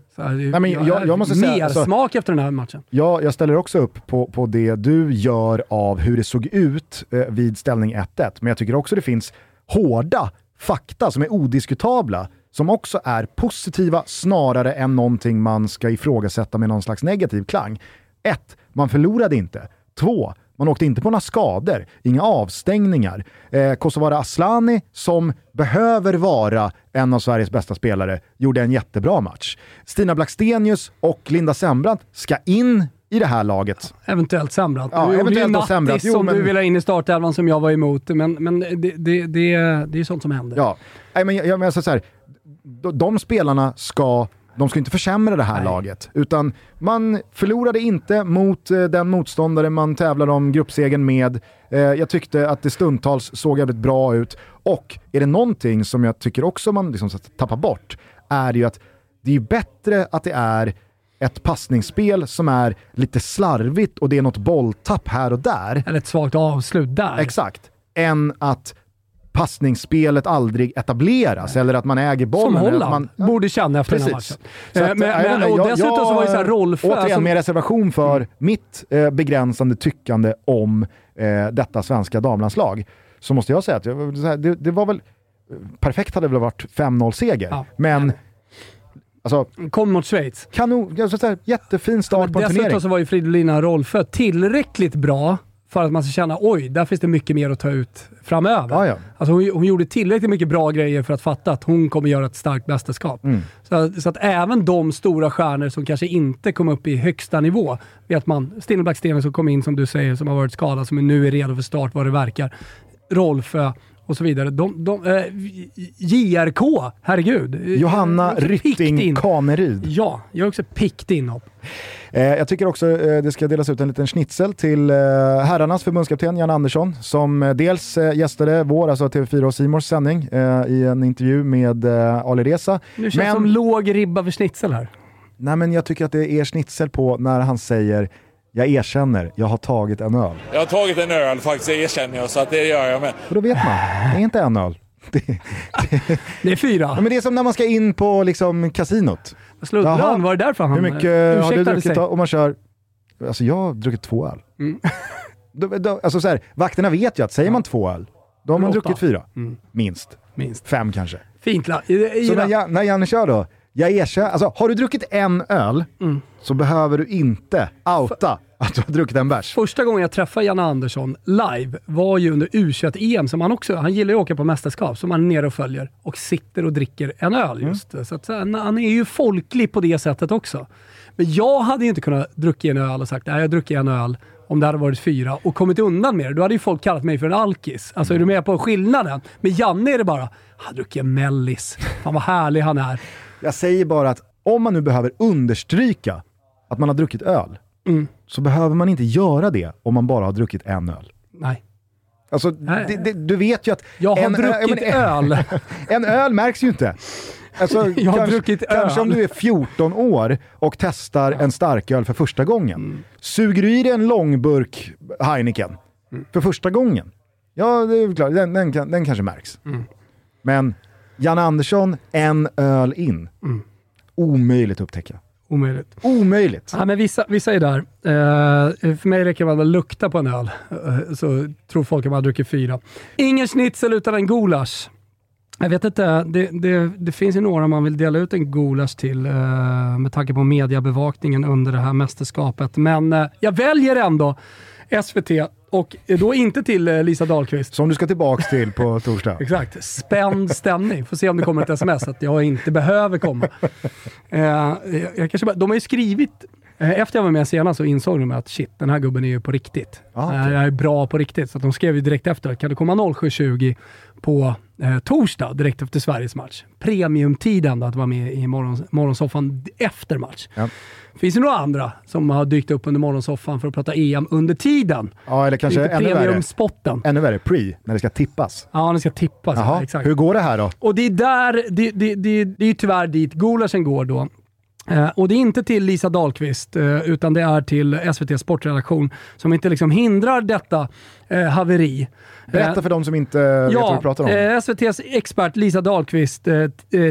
Nej, men jag- jag måste säga, mer alltså- smak efter den här matchen. Ja, jag ställer också upp på, på det du gör av hur det såg ut eh, vid ställning 1-1. Men jag tycker också det finns hårda fakta som är odiskutabla, som också är positiva snarare än någonting man ska ifrågasätta med någon slags negativ klang. 1. Man förlorade inte. 2. Man åkte inte på några skador, inga avstängningar. Eh, Kosovare Aslani, som behöver vara en av Sveriges bästa spelare, gjorde en jättebra match. Stina Blackstenius och Linda Sembrant ska in i det här laget. Eventuellt Sembrant. Ja, du gjorde ju eventuellt nattis. Jo, som men- du ville ha in i startelvan som jag var emot, men, men det, det, det, det är ju sånt som händer. Ja, Nej, men jag, jag menar så här, de, de spelarna ska de ska inte försämra det här Nej. laget, utan man förlorade inte mot eh, den motståndare man tävlar om gruppsegen med. Eh, jag tyckte att det stundtals såg jävligt bra ut. Och är det någonting som jag tycker också man liksom tappar bort, är ju att det är bättre att det är ett passningsspel som är lite slarvigt och det är något bolltapp här och där. Eller ett svagt avslut där. Exakt. Än att passningsspelet aldrig etableras eller att man äger bollen. Som Holland man, borde känna efter den här Precis. matchen. Eh, men- jag vet men- och jag- dessutom så var ju så här jag- Rolfö... Återigen alltså- med reservation för mitt eh, begränsande tyckande om eh, detta svenska damlandslag. Så måste jag säga att jag, det, det var väl... Perfekt hade väl varit 5-0-seger, Ja. men alltså, Kom mot Schweiz. kanon, alltså, jättefin start på en Dessutom turnering. så var ju Fridolina Rolfö tillräckligt bra för att man ska känna oj, där finns det mycket mer att ta ut framöver. Ja, ja. Alltså hon, hon gjorde tillräckligt mycket bra grejer för att fatta att hon kommer göra ett starkt mästerskap. Mm. Så, så att även de stora stjärnor som kanske inte kom upp i högsta nivå, vet man, Stinnerblack Stenen som kom in som du säger, som har varit skadad, som nu är redo för start vad det verkar. Rolfö och så vidare. De, de, eh, JRK, herregud. Johanna Rytting in. Kaneryd. Ja, jag är också picked inhopp. Eh, jag tycker också eh, det ska delas ut en liten schnitzel till eh, herrarnas förbundskapten Jan Andersson som eh, dels eh, gästade vår, alltså TV4 och Simors sändning eh, i en intervju med Ali Reza. Nu känns Men- som låg ribba för schnitzel här. Nej men jag tycker att det är schnitzel på när han säger jag erkänner, jag har tagit en öl. Jag har tagit en öl faktiskt, det erkänner jag, så att det gör jag med. Och då vet man, det är inte en öl. Det, Det är fyra. ja, men det är som när man ska in på liksom, kasinot. Jaha. var det därför han Hur mycket eh, har du ursäktade druckit? sig? Och man kör, alltså jag har druckit två öl. Mm. Alltså så här, vakterna vet ju att säger man två öl, då har man druckit fyra. Mm. Minst. Minst. Fem kanske. Fint. La. I, i, Så när, när Janne kör då, jag erkänner, alltså har du druckit en öl Mm. Så behöver du inte outa att du har druckit en bärs. Första gången jag träffade Janne Andersson live var ju under U21-EM som han också, han gillar ju att åka på mästerskap, som han är nere och följer och sitter och dricker en öl Mm. just. Så att, han, han är ju folklig på det sättet också. Men jag hade ju inte kunnat dricka en öl och sagt nej jag druckit en öl om det hade varit fyra och kommit undan med det. Då hade ju folk kallat mig för en alkis. Alltså är du med på skillnaden? Med Janne är det bara, han en mellis. Fan vad härlig han är. Jag säger bara att om man nu behöver understryka att man har druckit öl, Mm. så behöver man inte göra det om man bara har druckit en öl. Nej. Alltså, Nej. det, det, du vet ju att... Jag har en, druckit men- öl. En öl märks ju inte. Alltså, Jag har kanske, druckit kanske öl. om du är 14 år och testar en starköl för första gången. Suger du i dig en långburk Heineken för första gången, ja det är klart, den, den, den kanske märks. Men Janne Andersson, en öl in. Omöjligt att upptäcka. Omöjligt. Omöjligt. Ja, men vissa, vissa är där. Eh, för mig räcker det att lukta på en öl, eh, så tror folk att man har druckit fyra. Ingen schnitzel utan en gulasch. Jag vet inte, det, det, det finns ju några man vill dela ut en gulasch till eh, med tanke på mediebevakningen under det här mästerskapet. Men eh, jag väljer ändå SVT och då inte till eh, Lisa Dahlqvist. Som du ska tillbaks till på torsdag. Exakt. Spänd stämning. Får se om det kommer ett sms att jag inte behöver komma. Eh, jag, jag kanske bara, de har ju skrivit, efter jag var med senast så insåg de att shit, den här gubben är ju på riktigt. Ah. Eh, Jag är bra på riktigt. Så de skrev ju direkt efter, kan du komma 07.20 på eh, torsdag direkt efter Sveriges match? Premiumtid ändå att vara med i morgon, morgonsoffan efter match. Ja. Finns det några andra som har dykt upp under morgonsoffan för att prata EM under tiden? Ja, eller kanske ännu värre. Ännu värre, pre, när det ska tippas. Ja, det ska tippas. ja, exakt. hur går det här då? Och det är där, det, det, det, det är ju tyvärr dit gulaschen går då. Eh, och det är inte till Lisa Dahlqvist, eh, utan det är till SVT Sportredaktion som inte liksom hindrar detta eh, haveri. Berätta Eh, för de som inte vet vad du pratar om. eh, SVTs expert Lisa Dahlqvist eh, eh,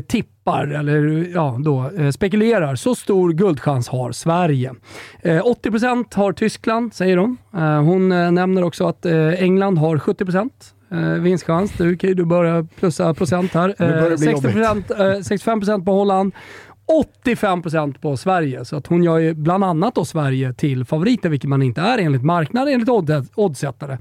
tippar, eller ja, då, eh, spekulerar, så stor guldchans har Sverige. Eh, 80% har Tyskland, säger hon. Eh, hon eh, nämner också att eh, England har 70% eh, vinstchans. Du kan ju du börja plussa procent här. Bli 60%, eh, 65% på Holland. 85% på Sverige, så att hon gör ju bland annat då Sverige till favoriter, vilket man inte är enligt marknaden, enligt odd- oddsättare.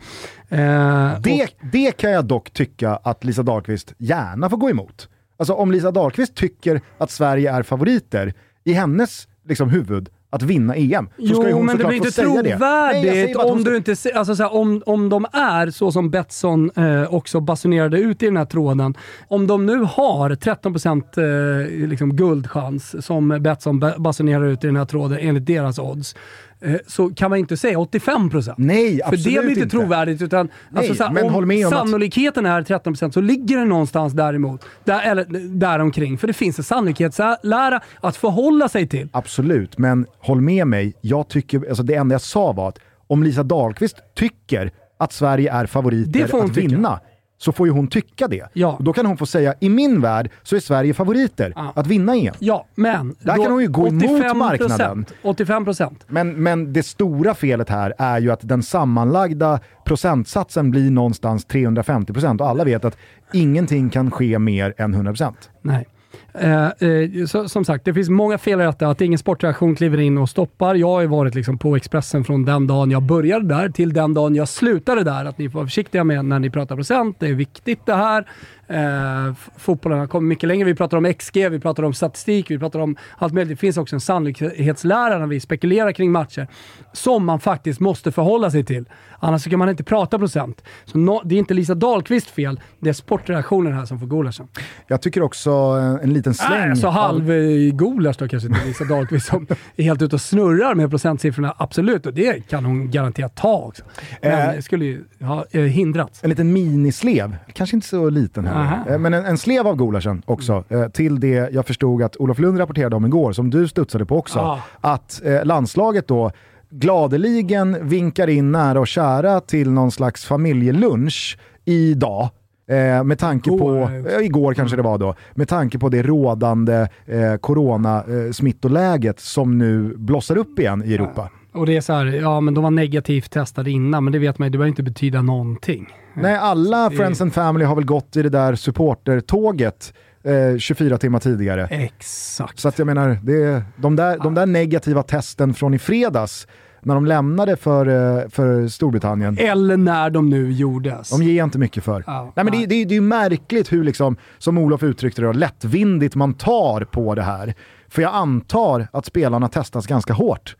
Eh, Det, och- det kan jag dock tycka att Lisa Dahlqvist gärna får gå emot. Alltså om Lisa Dahlqvist tycker att Sverige är favoriter i hennes liksom, huvud att vinna EM, så Jo, ska men det blir inte trovärdigt om du inte se- alltså så här, om, om de är så som Betsson eh, också basunerade ut i den här tråden. Om de nu har 13% eh, liksom guldchans som Betsson ba- basunerar ut i den här tråden enligt deras odds. Eh, så kan man inte säga 85%. Nej, För det blir inte, inte. trovärdigt. Utan, alltså, så här, men håll med om att- sannolikheten är 13% så ligger den någonstans däremot, där, eller däromkring. För det finns en sannolikhetslära att förhålla sig till. Absolut, men håll med mig. Jag tycker, alltså det enda jag sa var att om Lisa Dahlqvist tycker att Sverige är favoriter att vinna, så får ju hon tycka det. Ja. Och då kan hon få säga, i min värld så är Sverige favoriter Ja. att vinna EM. Ja, men... Där kan hon ju gå emot 85%, marknaden. 85%. Men, men det stora felet här är ju att den sammanlagda procentsatsen blir någonstans 350% och alla vet att ingenting kan ske mer än 100%. Nej. Eh, eh, så, som sagt, det finns många fel i detta. Att ingen sportreaktion kliver in och stoppar. Jag har ju varit liksom på Expressen från den dagen jag började där till den dagen jag slutade där. Att ni får vara försiktiga med när ni pratar procent. Det är viktigt det här. Eh, fotbollen har kommit mycket längre. Vi pratar om XG, vi pratar om statistik, vi pratar om allt möjligt. Det finns också en sannolikhetslära när vi spekulerar kring matcher som man faktiskt måste förhålla sig till. Annars så kan man inte prata procent. Så nå- det är inte Lisa Dahlqvist fel, det är sportreaktionen här som får gulaschen. Jag tycker också eh, en liten släng... Alltså av- halv eh, gulasch då kanske inte Lisa Dahlqvist som är helt ute och snurrar med procentsiffrorna. Absolut, och det kan hon garanterat ta också. Men Eh. det skulle ju ha eh, hindrats. En liten minislev, kanske inte så liten här, eh, men en, en slev av gulaschen också. eh, Till det jag förstod att Olof Lund rapporterade om igår, som du studsade på också. Ah. Att eh, landslaget då gladeligen vinkar in nära och kära till någon slags familjelunch idag. Eh, med tanke Igår, på, eh, igår kanske det var då, med tanke på det rådande eh, coronasmittoläget som nu blossar upp igen i Europa. Och det är så här, ja men de var negativt testade innan, men det vet man ju, det behöver inte betyda någonting. Nej, alla Det- Friends and Family har väl gått i det där supportertåget eh, 24 timmar tidigare. Exakt. Så att jag menar, det, de, där, de där negativa testen från i fredags, när de lämnade för, eh, för Storbritannien, Eller när de nu gjordes. de ger inte mycket för. Ja, Nej, men det, nej. det, det är ju märkligt hur, liksom, som Olof uttryckte det, då, lättvindigt man tar på det här. För jag antar att spelarna testas ganska hårt.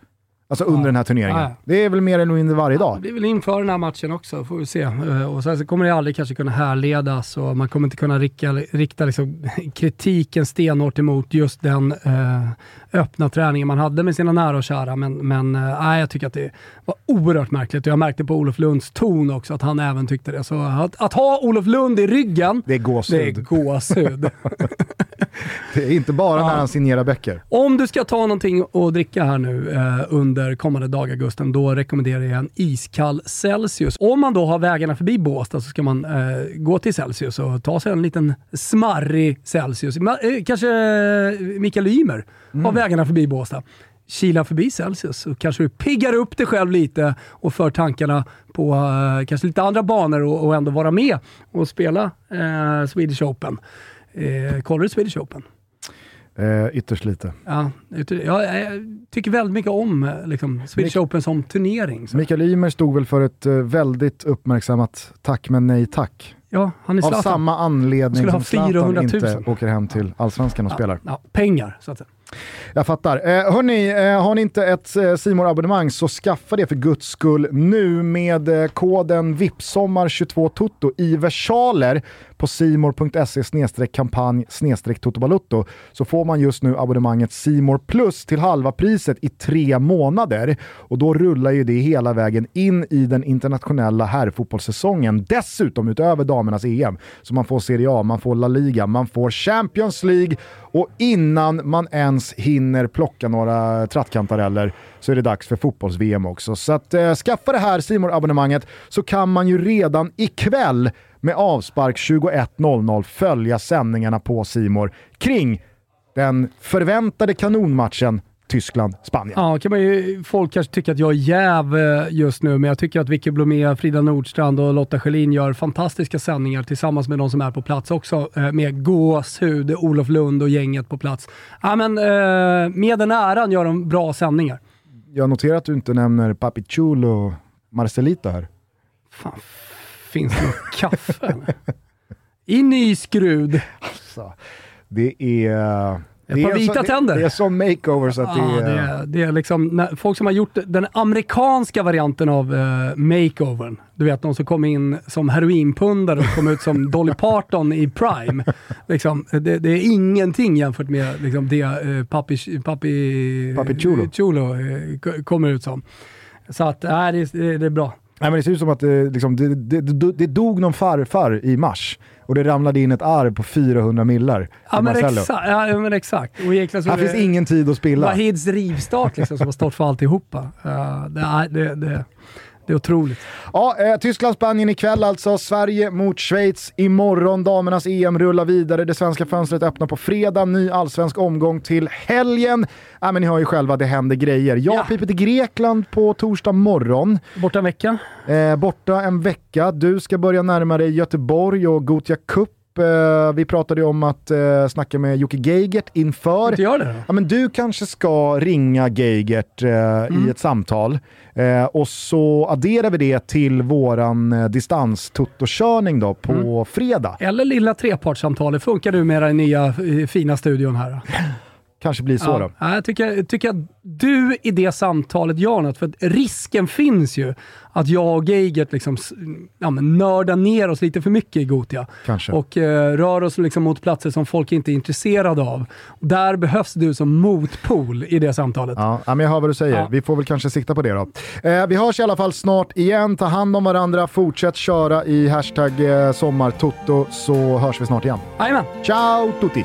Alltså under den här turneringen. Ja. Det är väl mer eller mindre varje Det dag. blir väl inför den här matchen också, får vi se. Eh, Och sen så kommer det aldrig kanske kunna härledas och man kommer inte kunna rikta, rikta liksom kritiken stenhårt emot just den eh, öppna träningen man hade med sina nära och kära. Men, men eh, jag tycker att det var oerhört märkligt och jag märkte på Olof Lunds ton också att han även tyckte det. Så att, att ha Olof Lund i ryggen, Det är gåshud. det är gåshud. Det är inte bara när han signerar böcker. Om du ska ta någonting att dricka här nu eh, under kommande dag Augusten, då rekommenderar jag en iskall Celsius. Om man då har vägarna förbi Båstad så ska man eh, gå till Celsius och ta sig en liten smarrig Celsius. Ma- eh, kanske eh, Mikael Ymer har vägarna förbi Båstad. Kila förbi Celsius så kanske du piggar upp dig själv lite och för tankarna på eh, kanske lite andra banor och, och ändå vara med och spela eh, Swedish Open. Eh, kollar du Swedish Open? Eh, ytterst lite. Ja, ut- ja, jag tycker väldigt mycket om eh, liksom, Swedish Mik- Open som turnering. Så. Mikael Ymer stod väl för ett eh, väldigt uppmärksammat tack men nej tack. Ja, han är Av Zlatan. samma anledning som Zlatan 400 000. inte åker hem till Allsvenskan och spelar. Ja, pengar, så att säga. Jag fattar. Eh, hörni, eh, har ni inte ett eh, simor abonnemang så skaffa det för guds skull nu med eh, koden VIPSOMMAR22TOTO i versaler på simor.se kampanj totobalutto så får man just nu abonnemanget Simor Plus till halva priset i tre månader och då rullar ju det hela vägen in i den internationella herrfotbollssäsongen. Dessutom utöver damernas EM så man får Serie A, man får La Liga, man får Champions League och innan man ens hinner plocka några trattkantareller så är det dags för fotbolls-VM också. Så att eh, skaffa det här simor abonnemanget så kan man ju redan ikväll med avspark 21.00 följa sändningarna på Simor kring den förväntade kanonmatchen Tyskland-Spanien. Ja, kan man ju, folk kanske tycker att jag är jäv eh, just nu, men jag tycker att Vicky Blomé, Frida Nordstrand och Lotta Schelin gör fantastiska sändningar tillsammans med de som är på plats också, eh, med gåshud, Olof Lund och gänget på plats. Ja, men, eh, med den äran gör de bra sändningar. Jag noterar att du inte nämner Papi Chulo och Marcelito här. Fan, finns det något kaffe? eller? I ny skrud. Så, det är... Ett par är vita så, tänder. Det, det är som makeover så att Ja, det det, är... är, det är liksom folk som har gjort den amerikanska varianten av uh, makeovern. Du vet, de som kom in som heroinpundare och kom ut som Dolly Parton i Prime. Liksom, det, det är ingenting jämfört med liksom, det uh, Papi, Papi, Papi Chulo. Chulo uh, kommer ut som. Så att, det, det, det är bra. Nej, men det ser ut som att det, liksom, det, det, det, det dog någon farfar i mars och det ramlade in ett arv på 400 millar Ja men, Marcello. exa, ja, men exakt. Och egentligen så Här är det finns ingen tid att spilla. Wahids rivstart liksom, som har stått för alltihopa. Uh, det, det, det, det är otroligt. Ja, eh, Tyskland-Spanien ikväll alltså. Sverige mot Schweiz imorgon. Damernas EM rullar vidare. Det svenska fönstret öppnar på fredag. Ny allsvensk omgång till helgen. Ja, men ni hör ju själva, det händer grejer. Jag Ja. piper till Grekland på torsdag morgon. Borta en vecka. Eh, borta en vecka. Du ska börja närma dig Göteborg och Gothia Cup. Eh, vi pratade ju om att eh, snacka med Jocke Geigert inför. Inte gör det då? Ja, men du kanske ska ringa Geigert eh, Mm. i ett samtal eh, och så adderar vi det till våran eh, distans-tuttokörning då på Mm. fredag. Eller lilla trepartssamtalet funkar du med den nya fina studion här. Då? Kanske blir så då. Ja, jag tycker, tycker att du i det samtalet gör något, för att risken finns ju att jag och Geigert liksom, ja, nördar ner oss lite för mycket i Gotia. Kanske. Och eh, rör oss liksom mot platser som folk inte är intresserade av. Där behövs du som motpol i det samtalet. Ja, men jag hör vad du säger. Ja. Vi får väl kanske sikta på det då. Eh, vi hörs i alla fall snart igen. Ta hand om varandra, fortsätt köra i hashtag eh, sommartutto så hörs vi snart igen. Jajamän! Ciao tutti!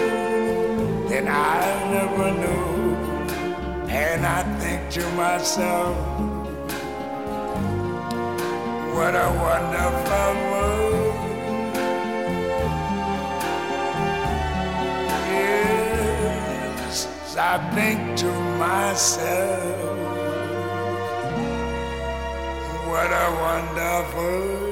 than I never knew. And I think to myself, what a wonderful world. Yes, I think to myself, what a wonderful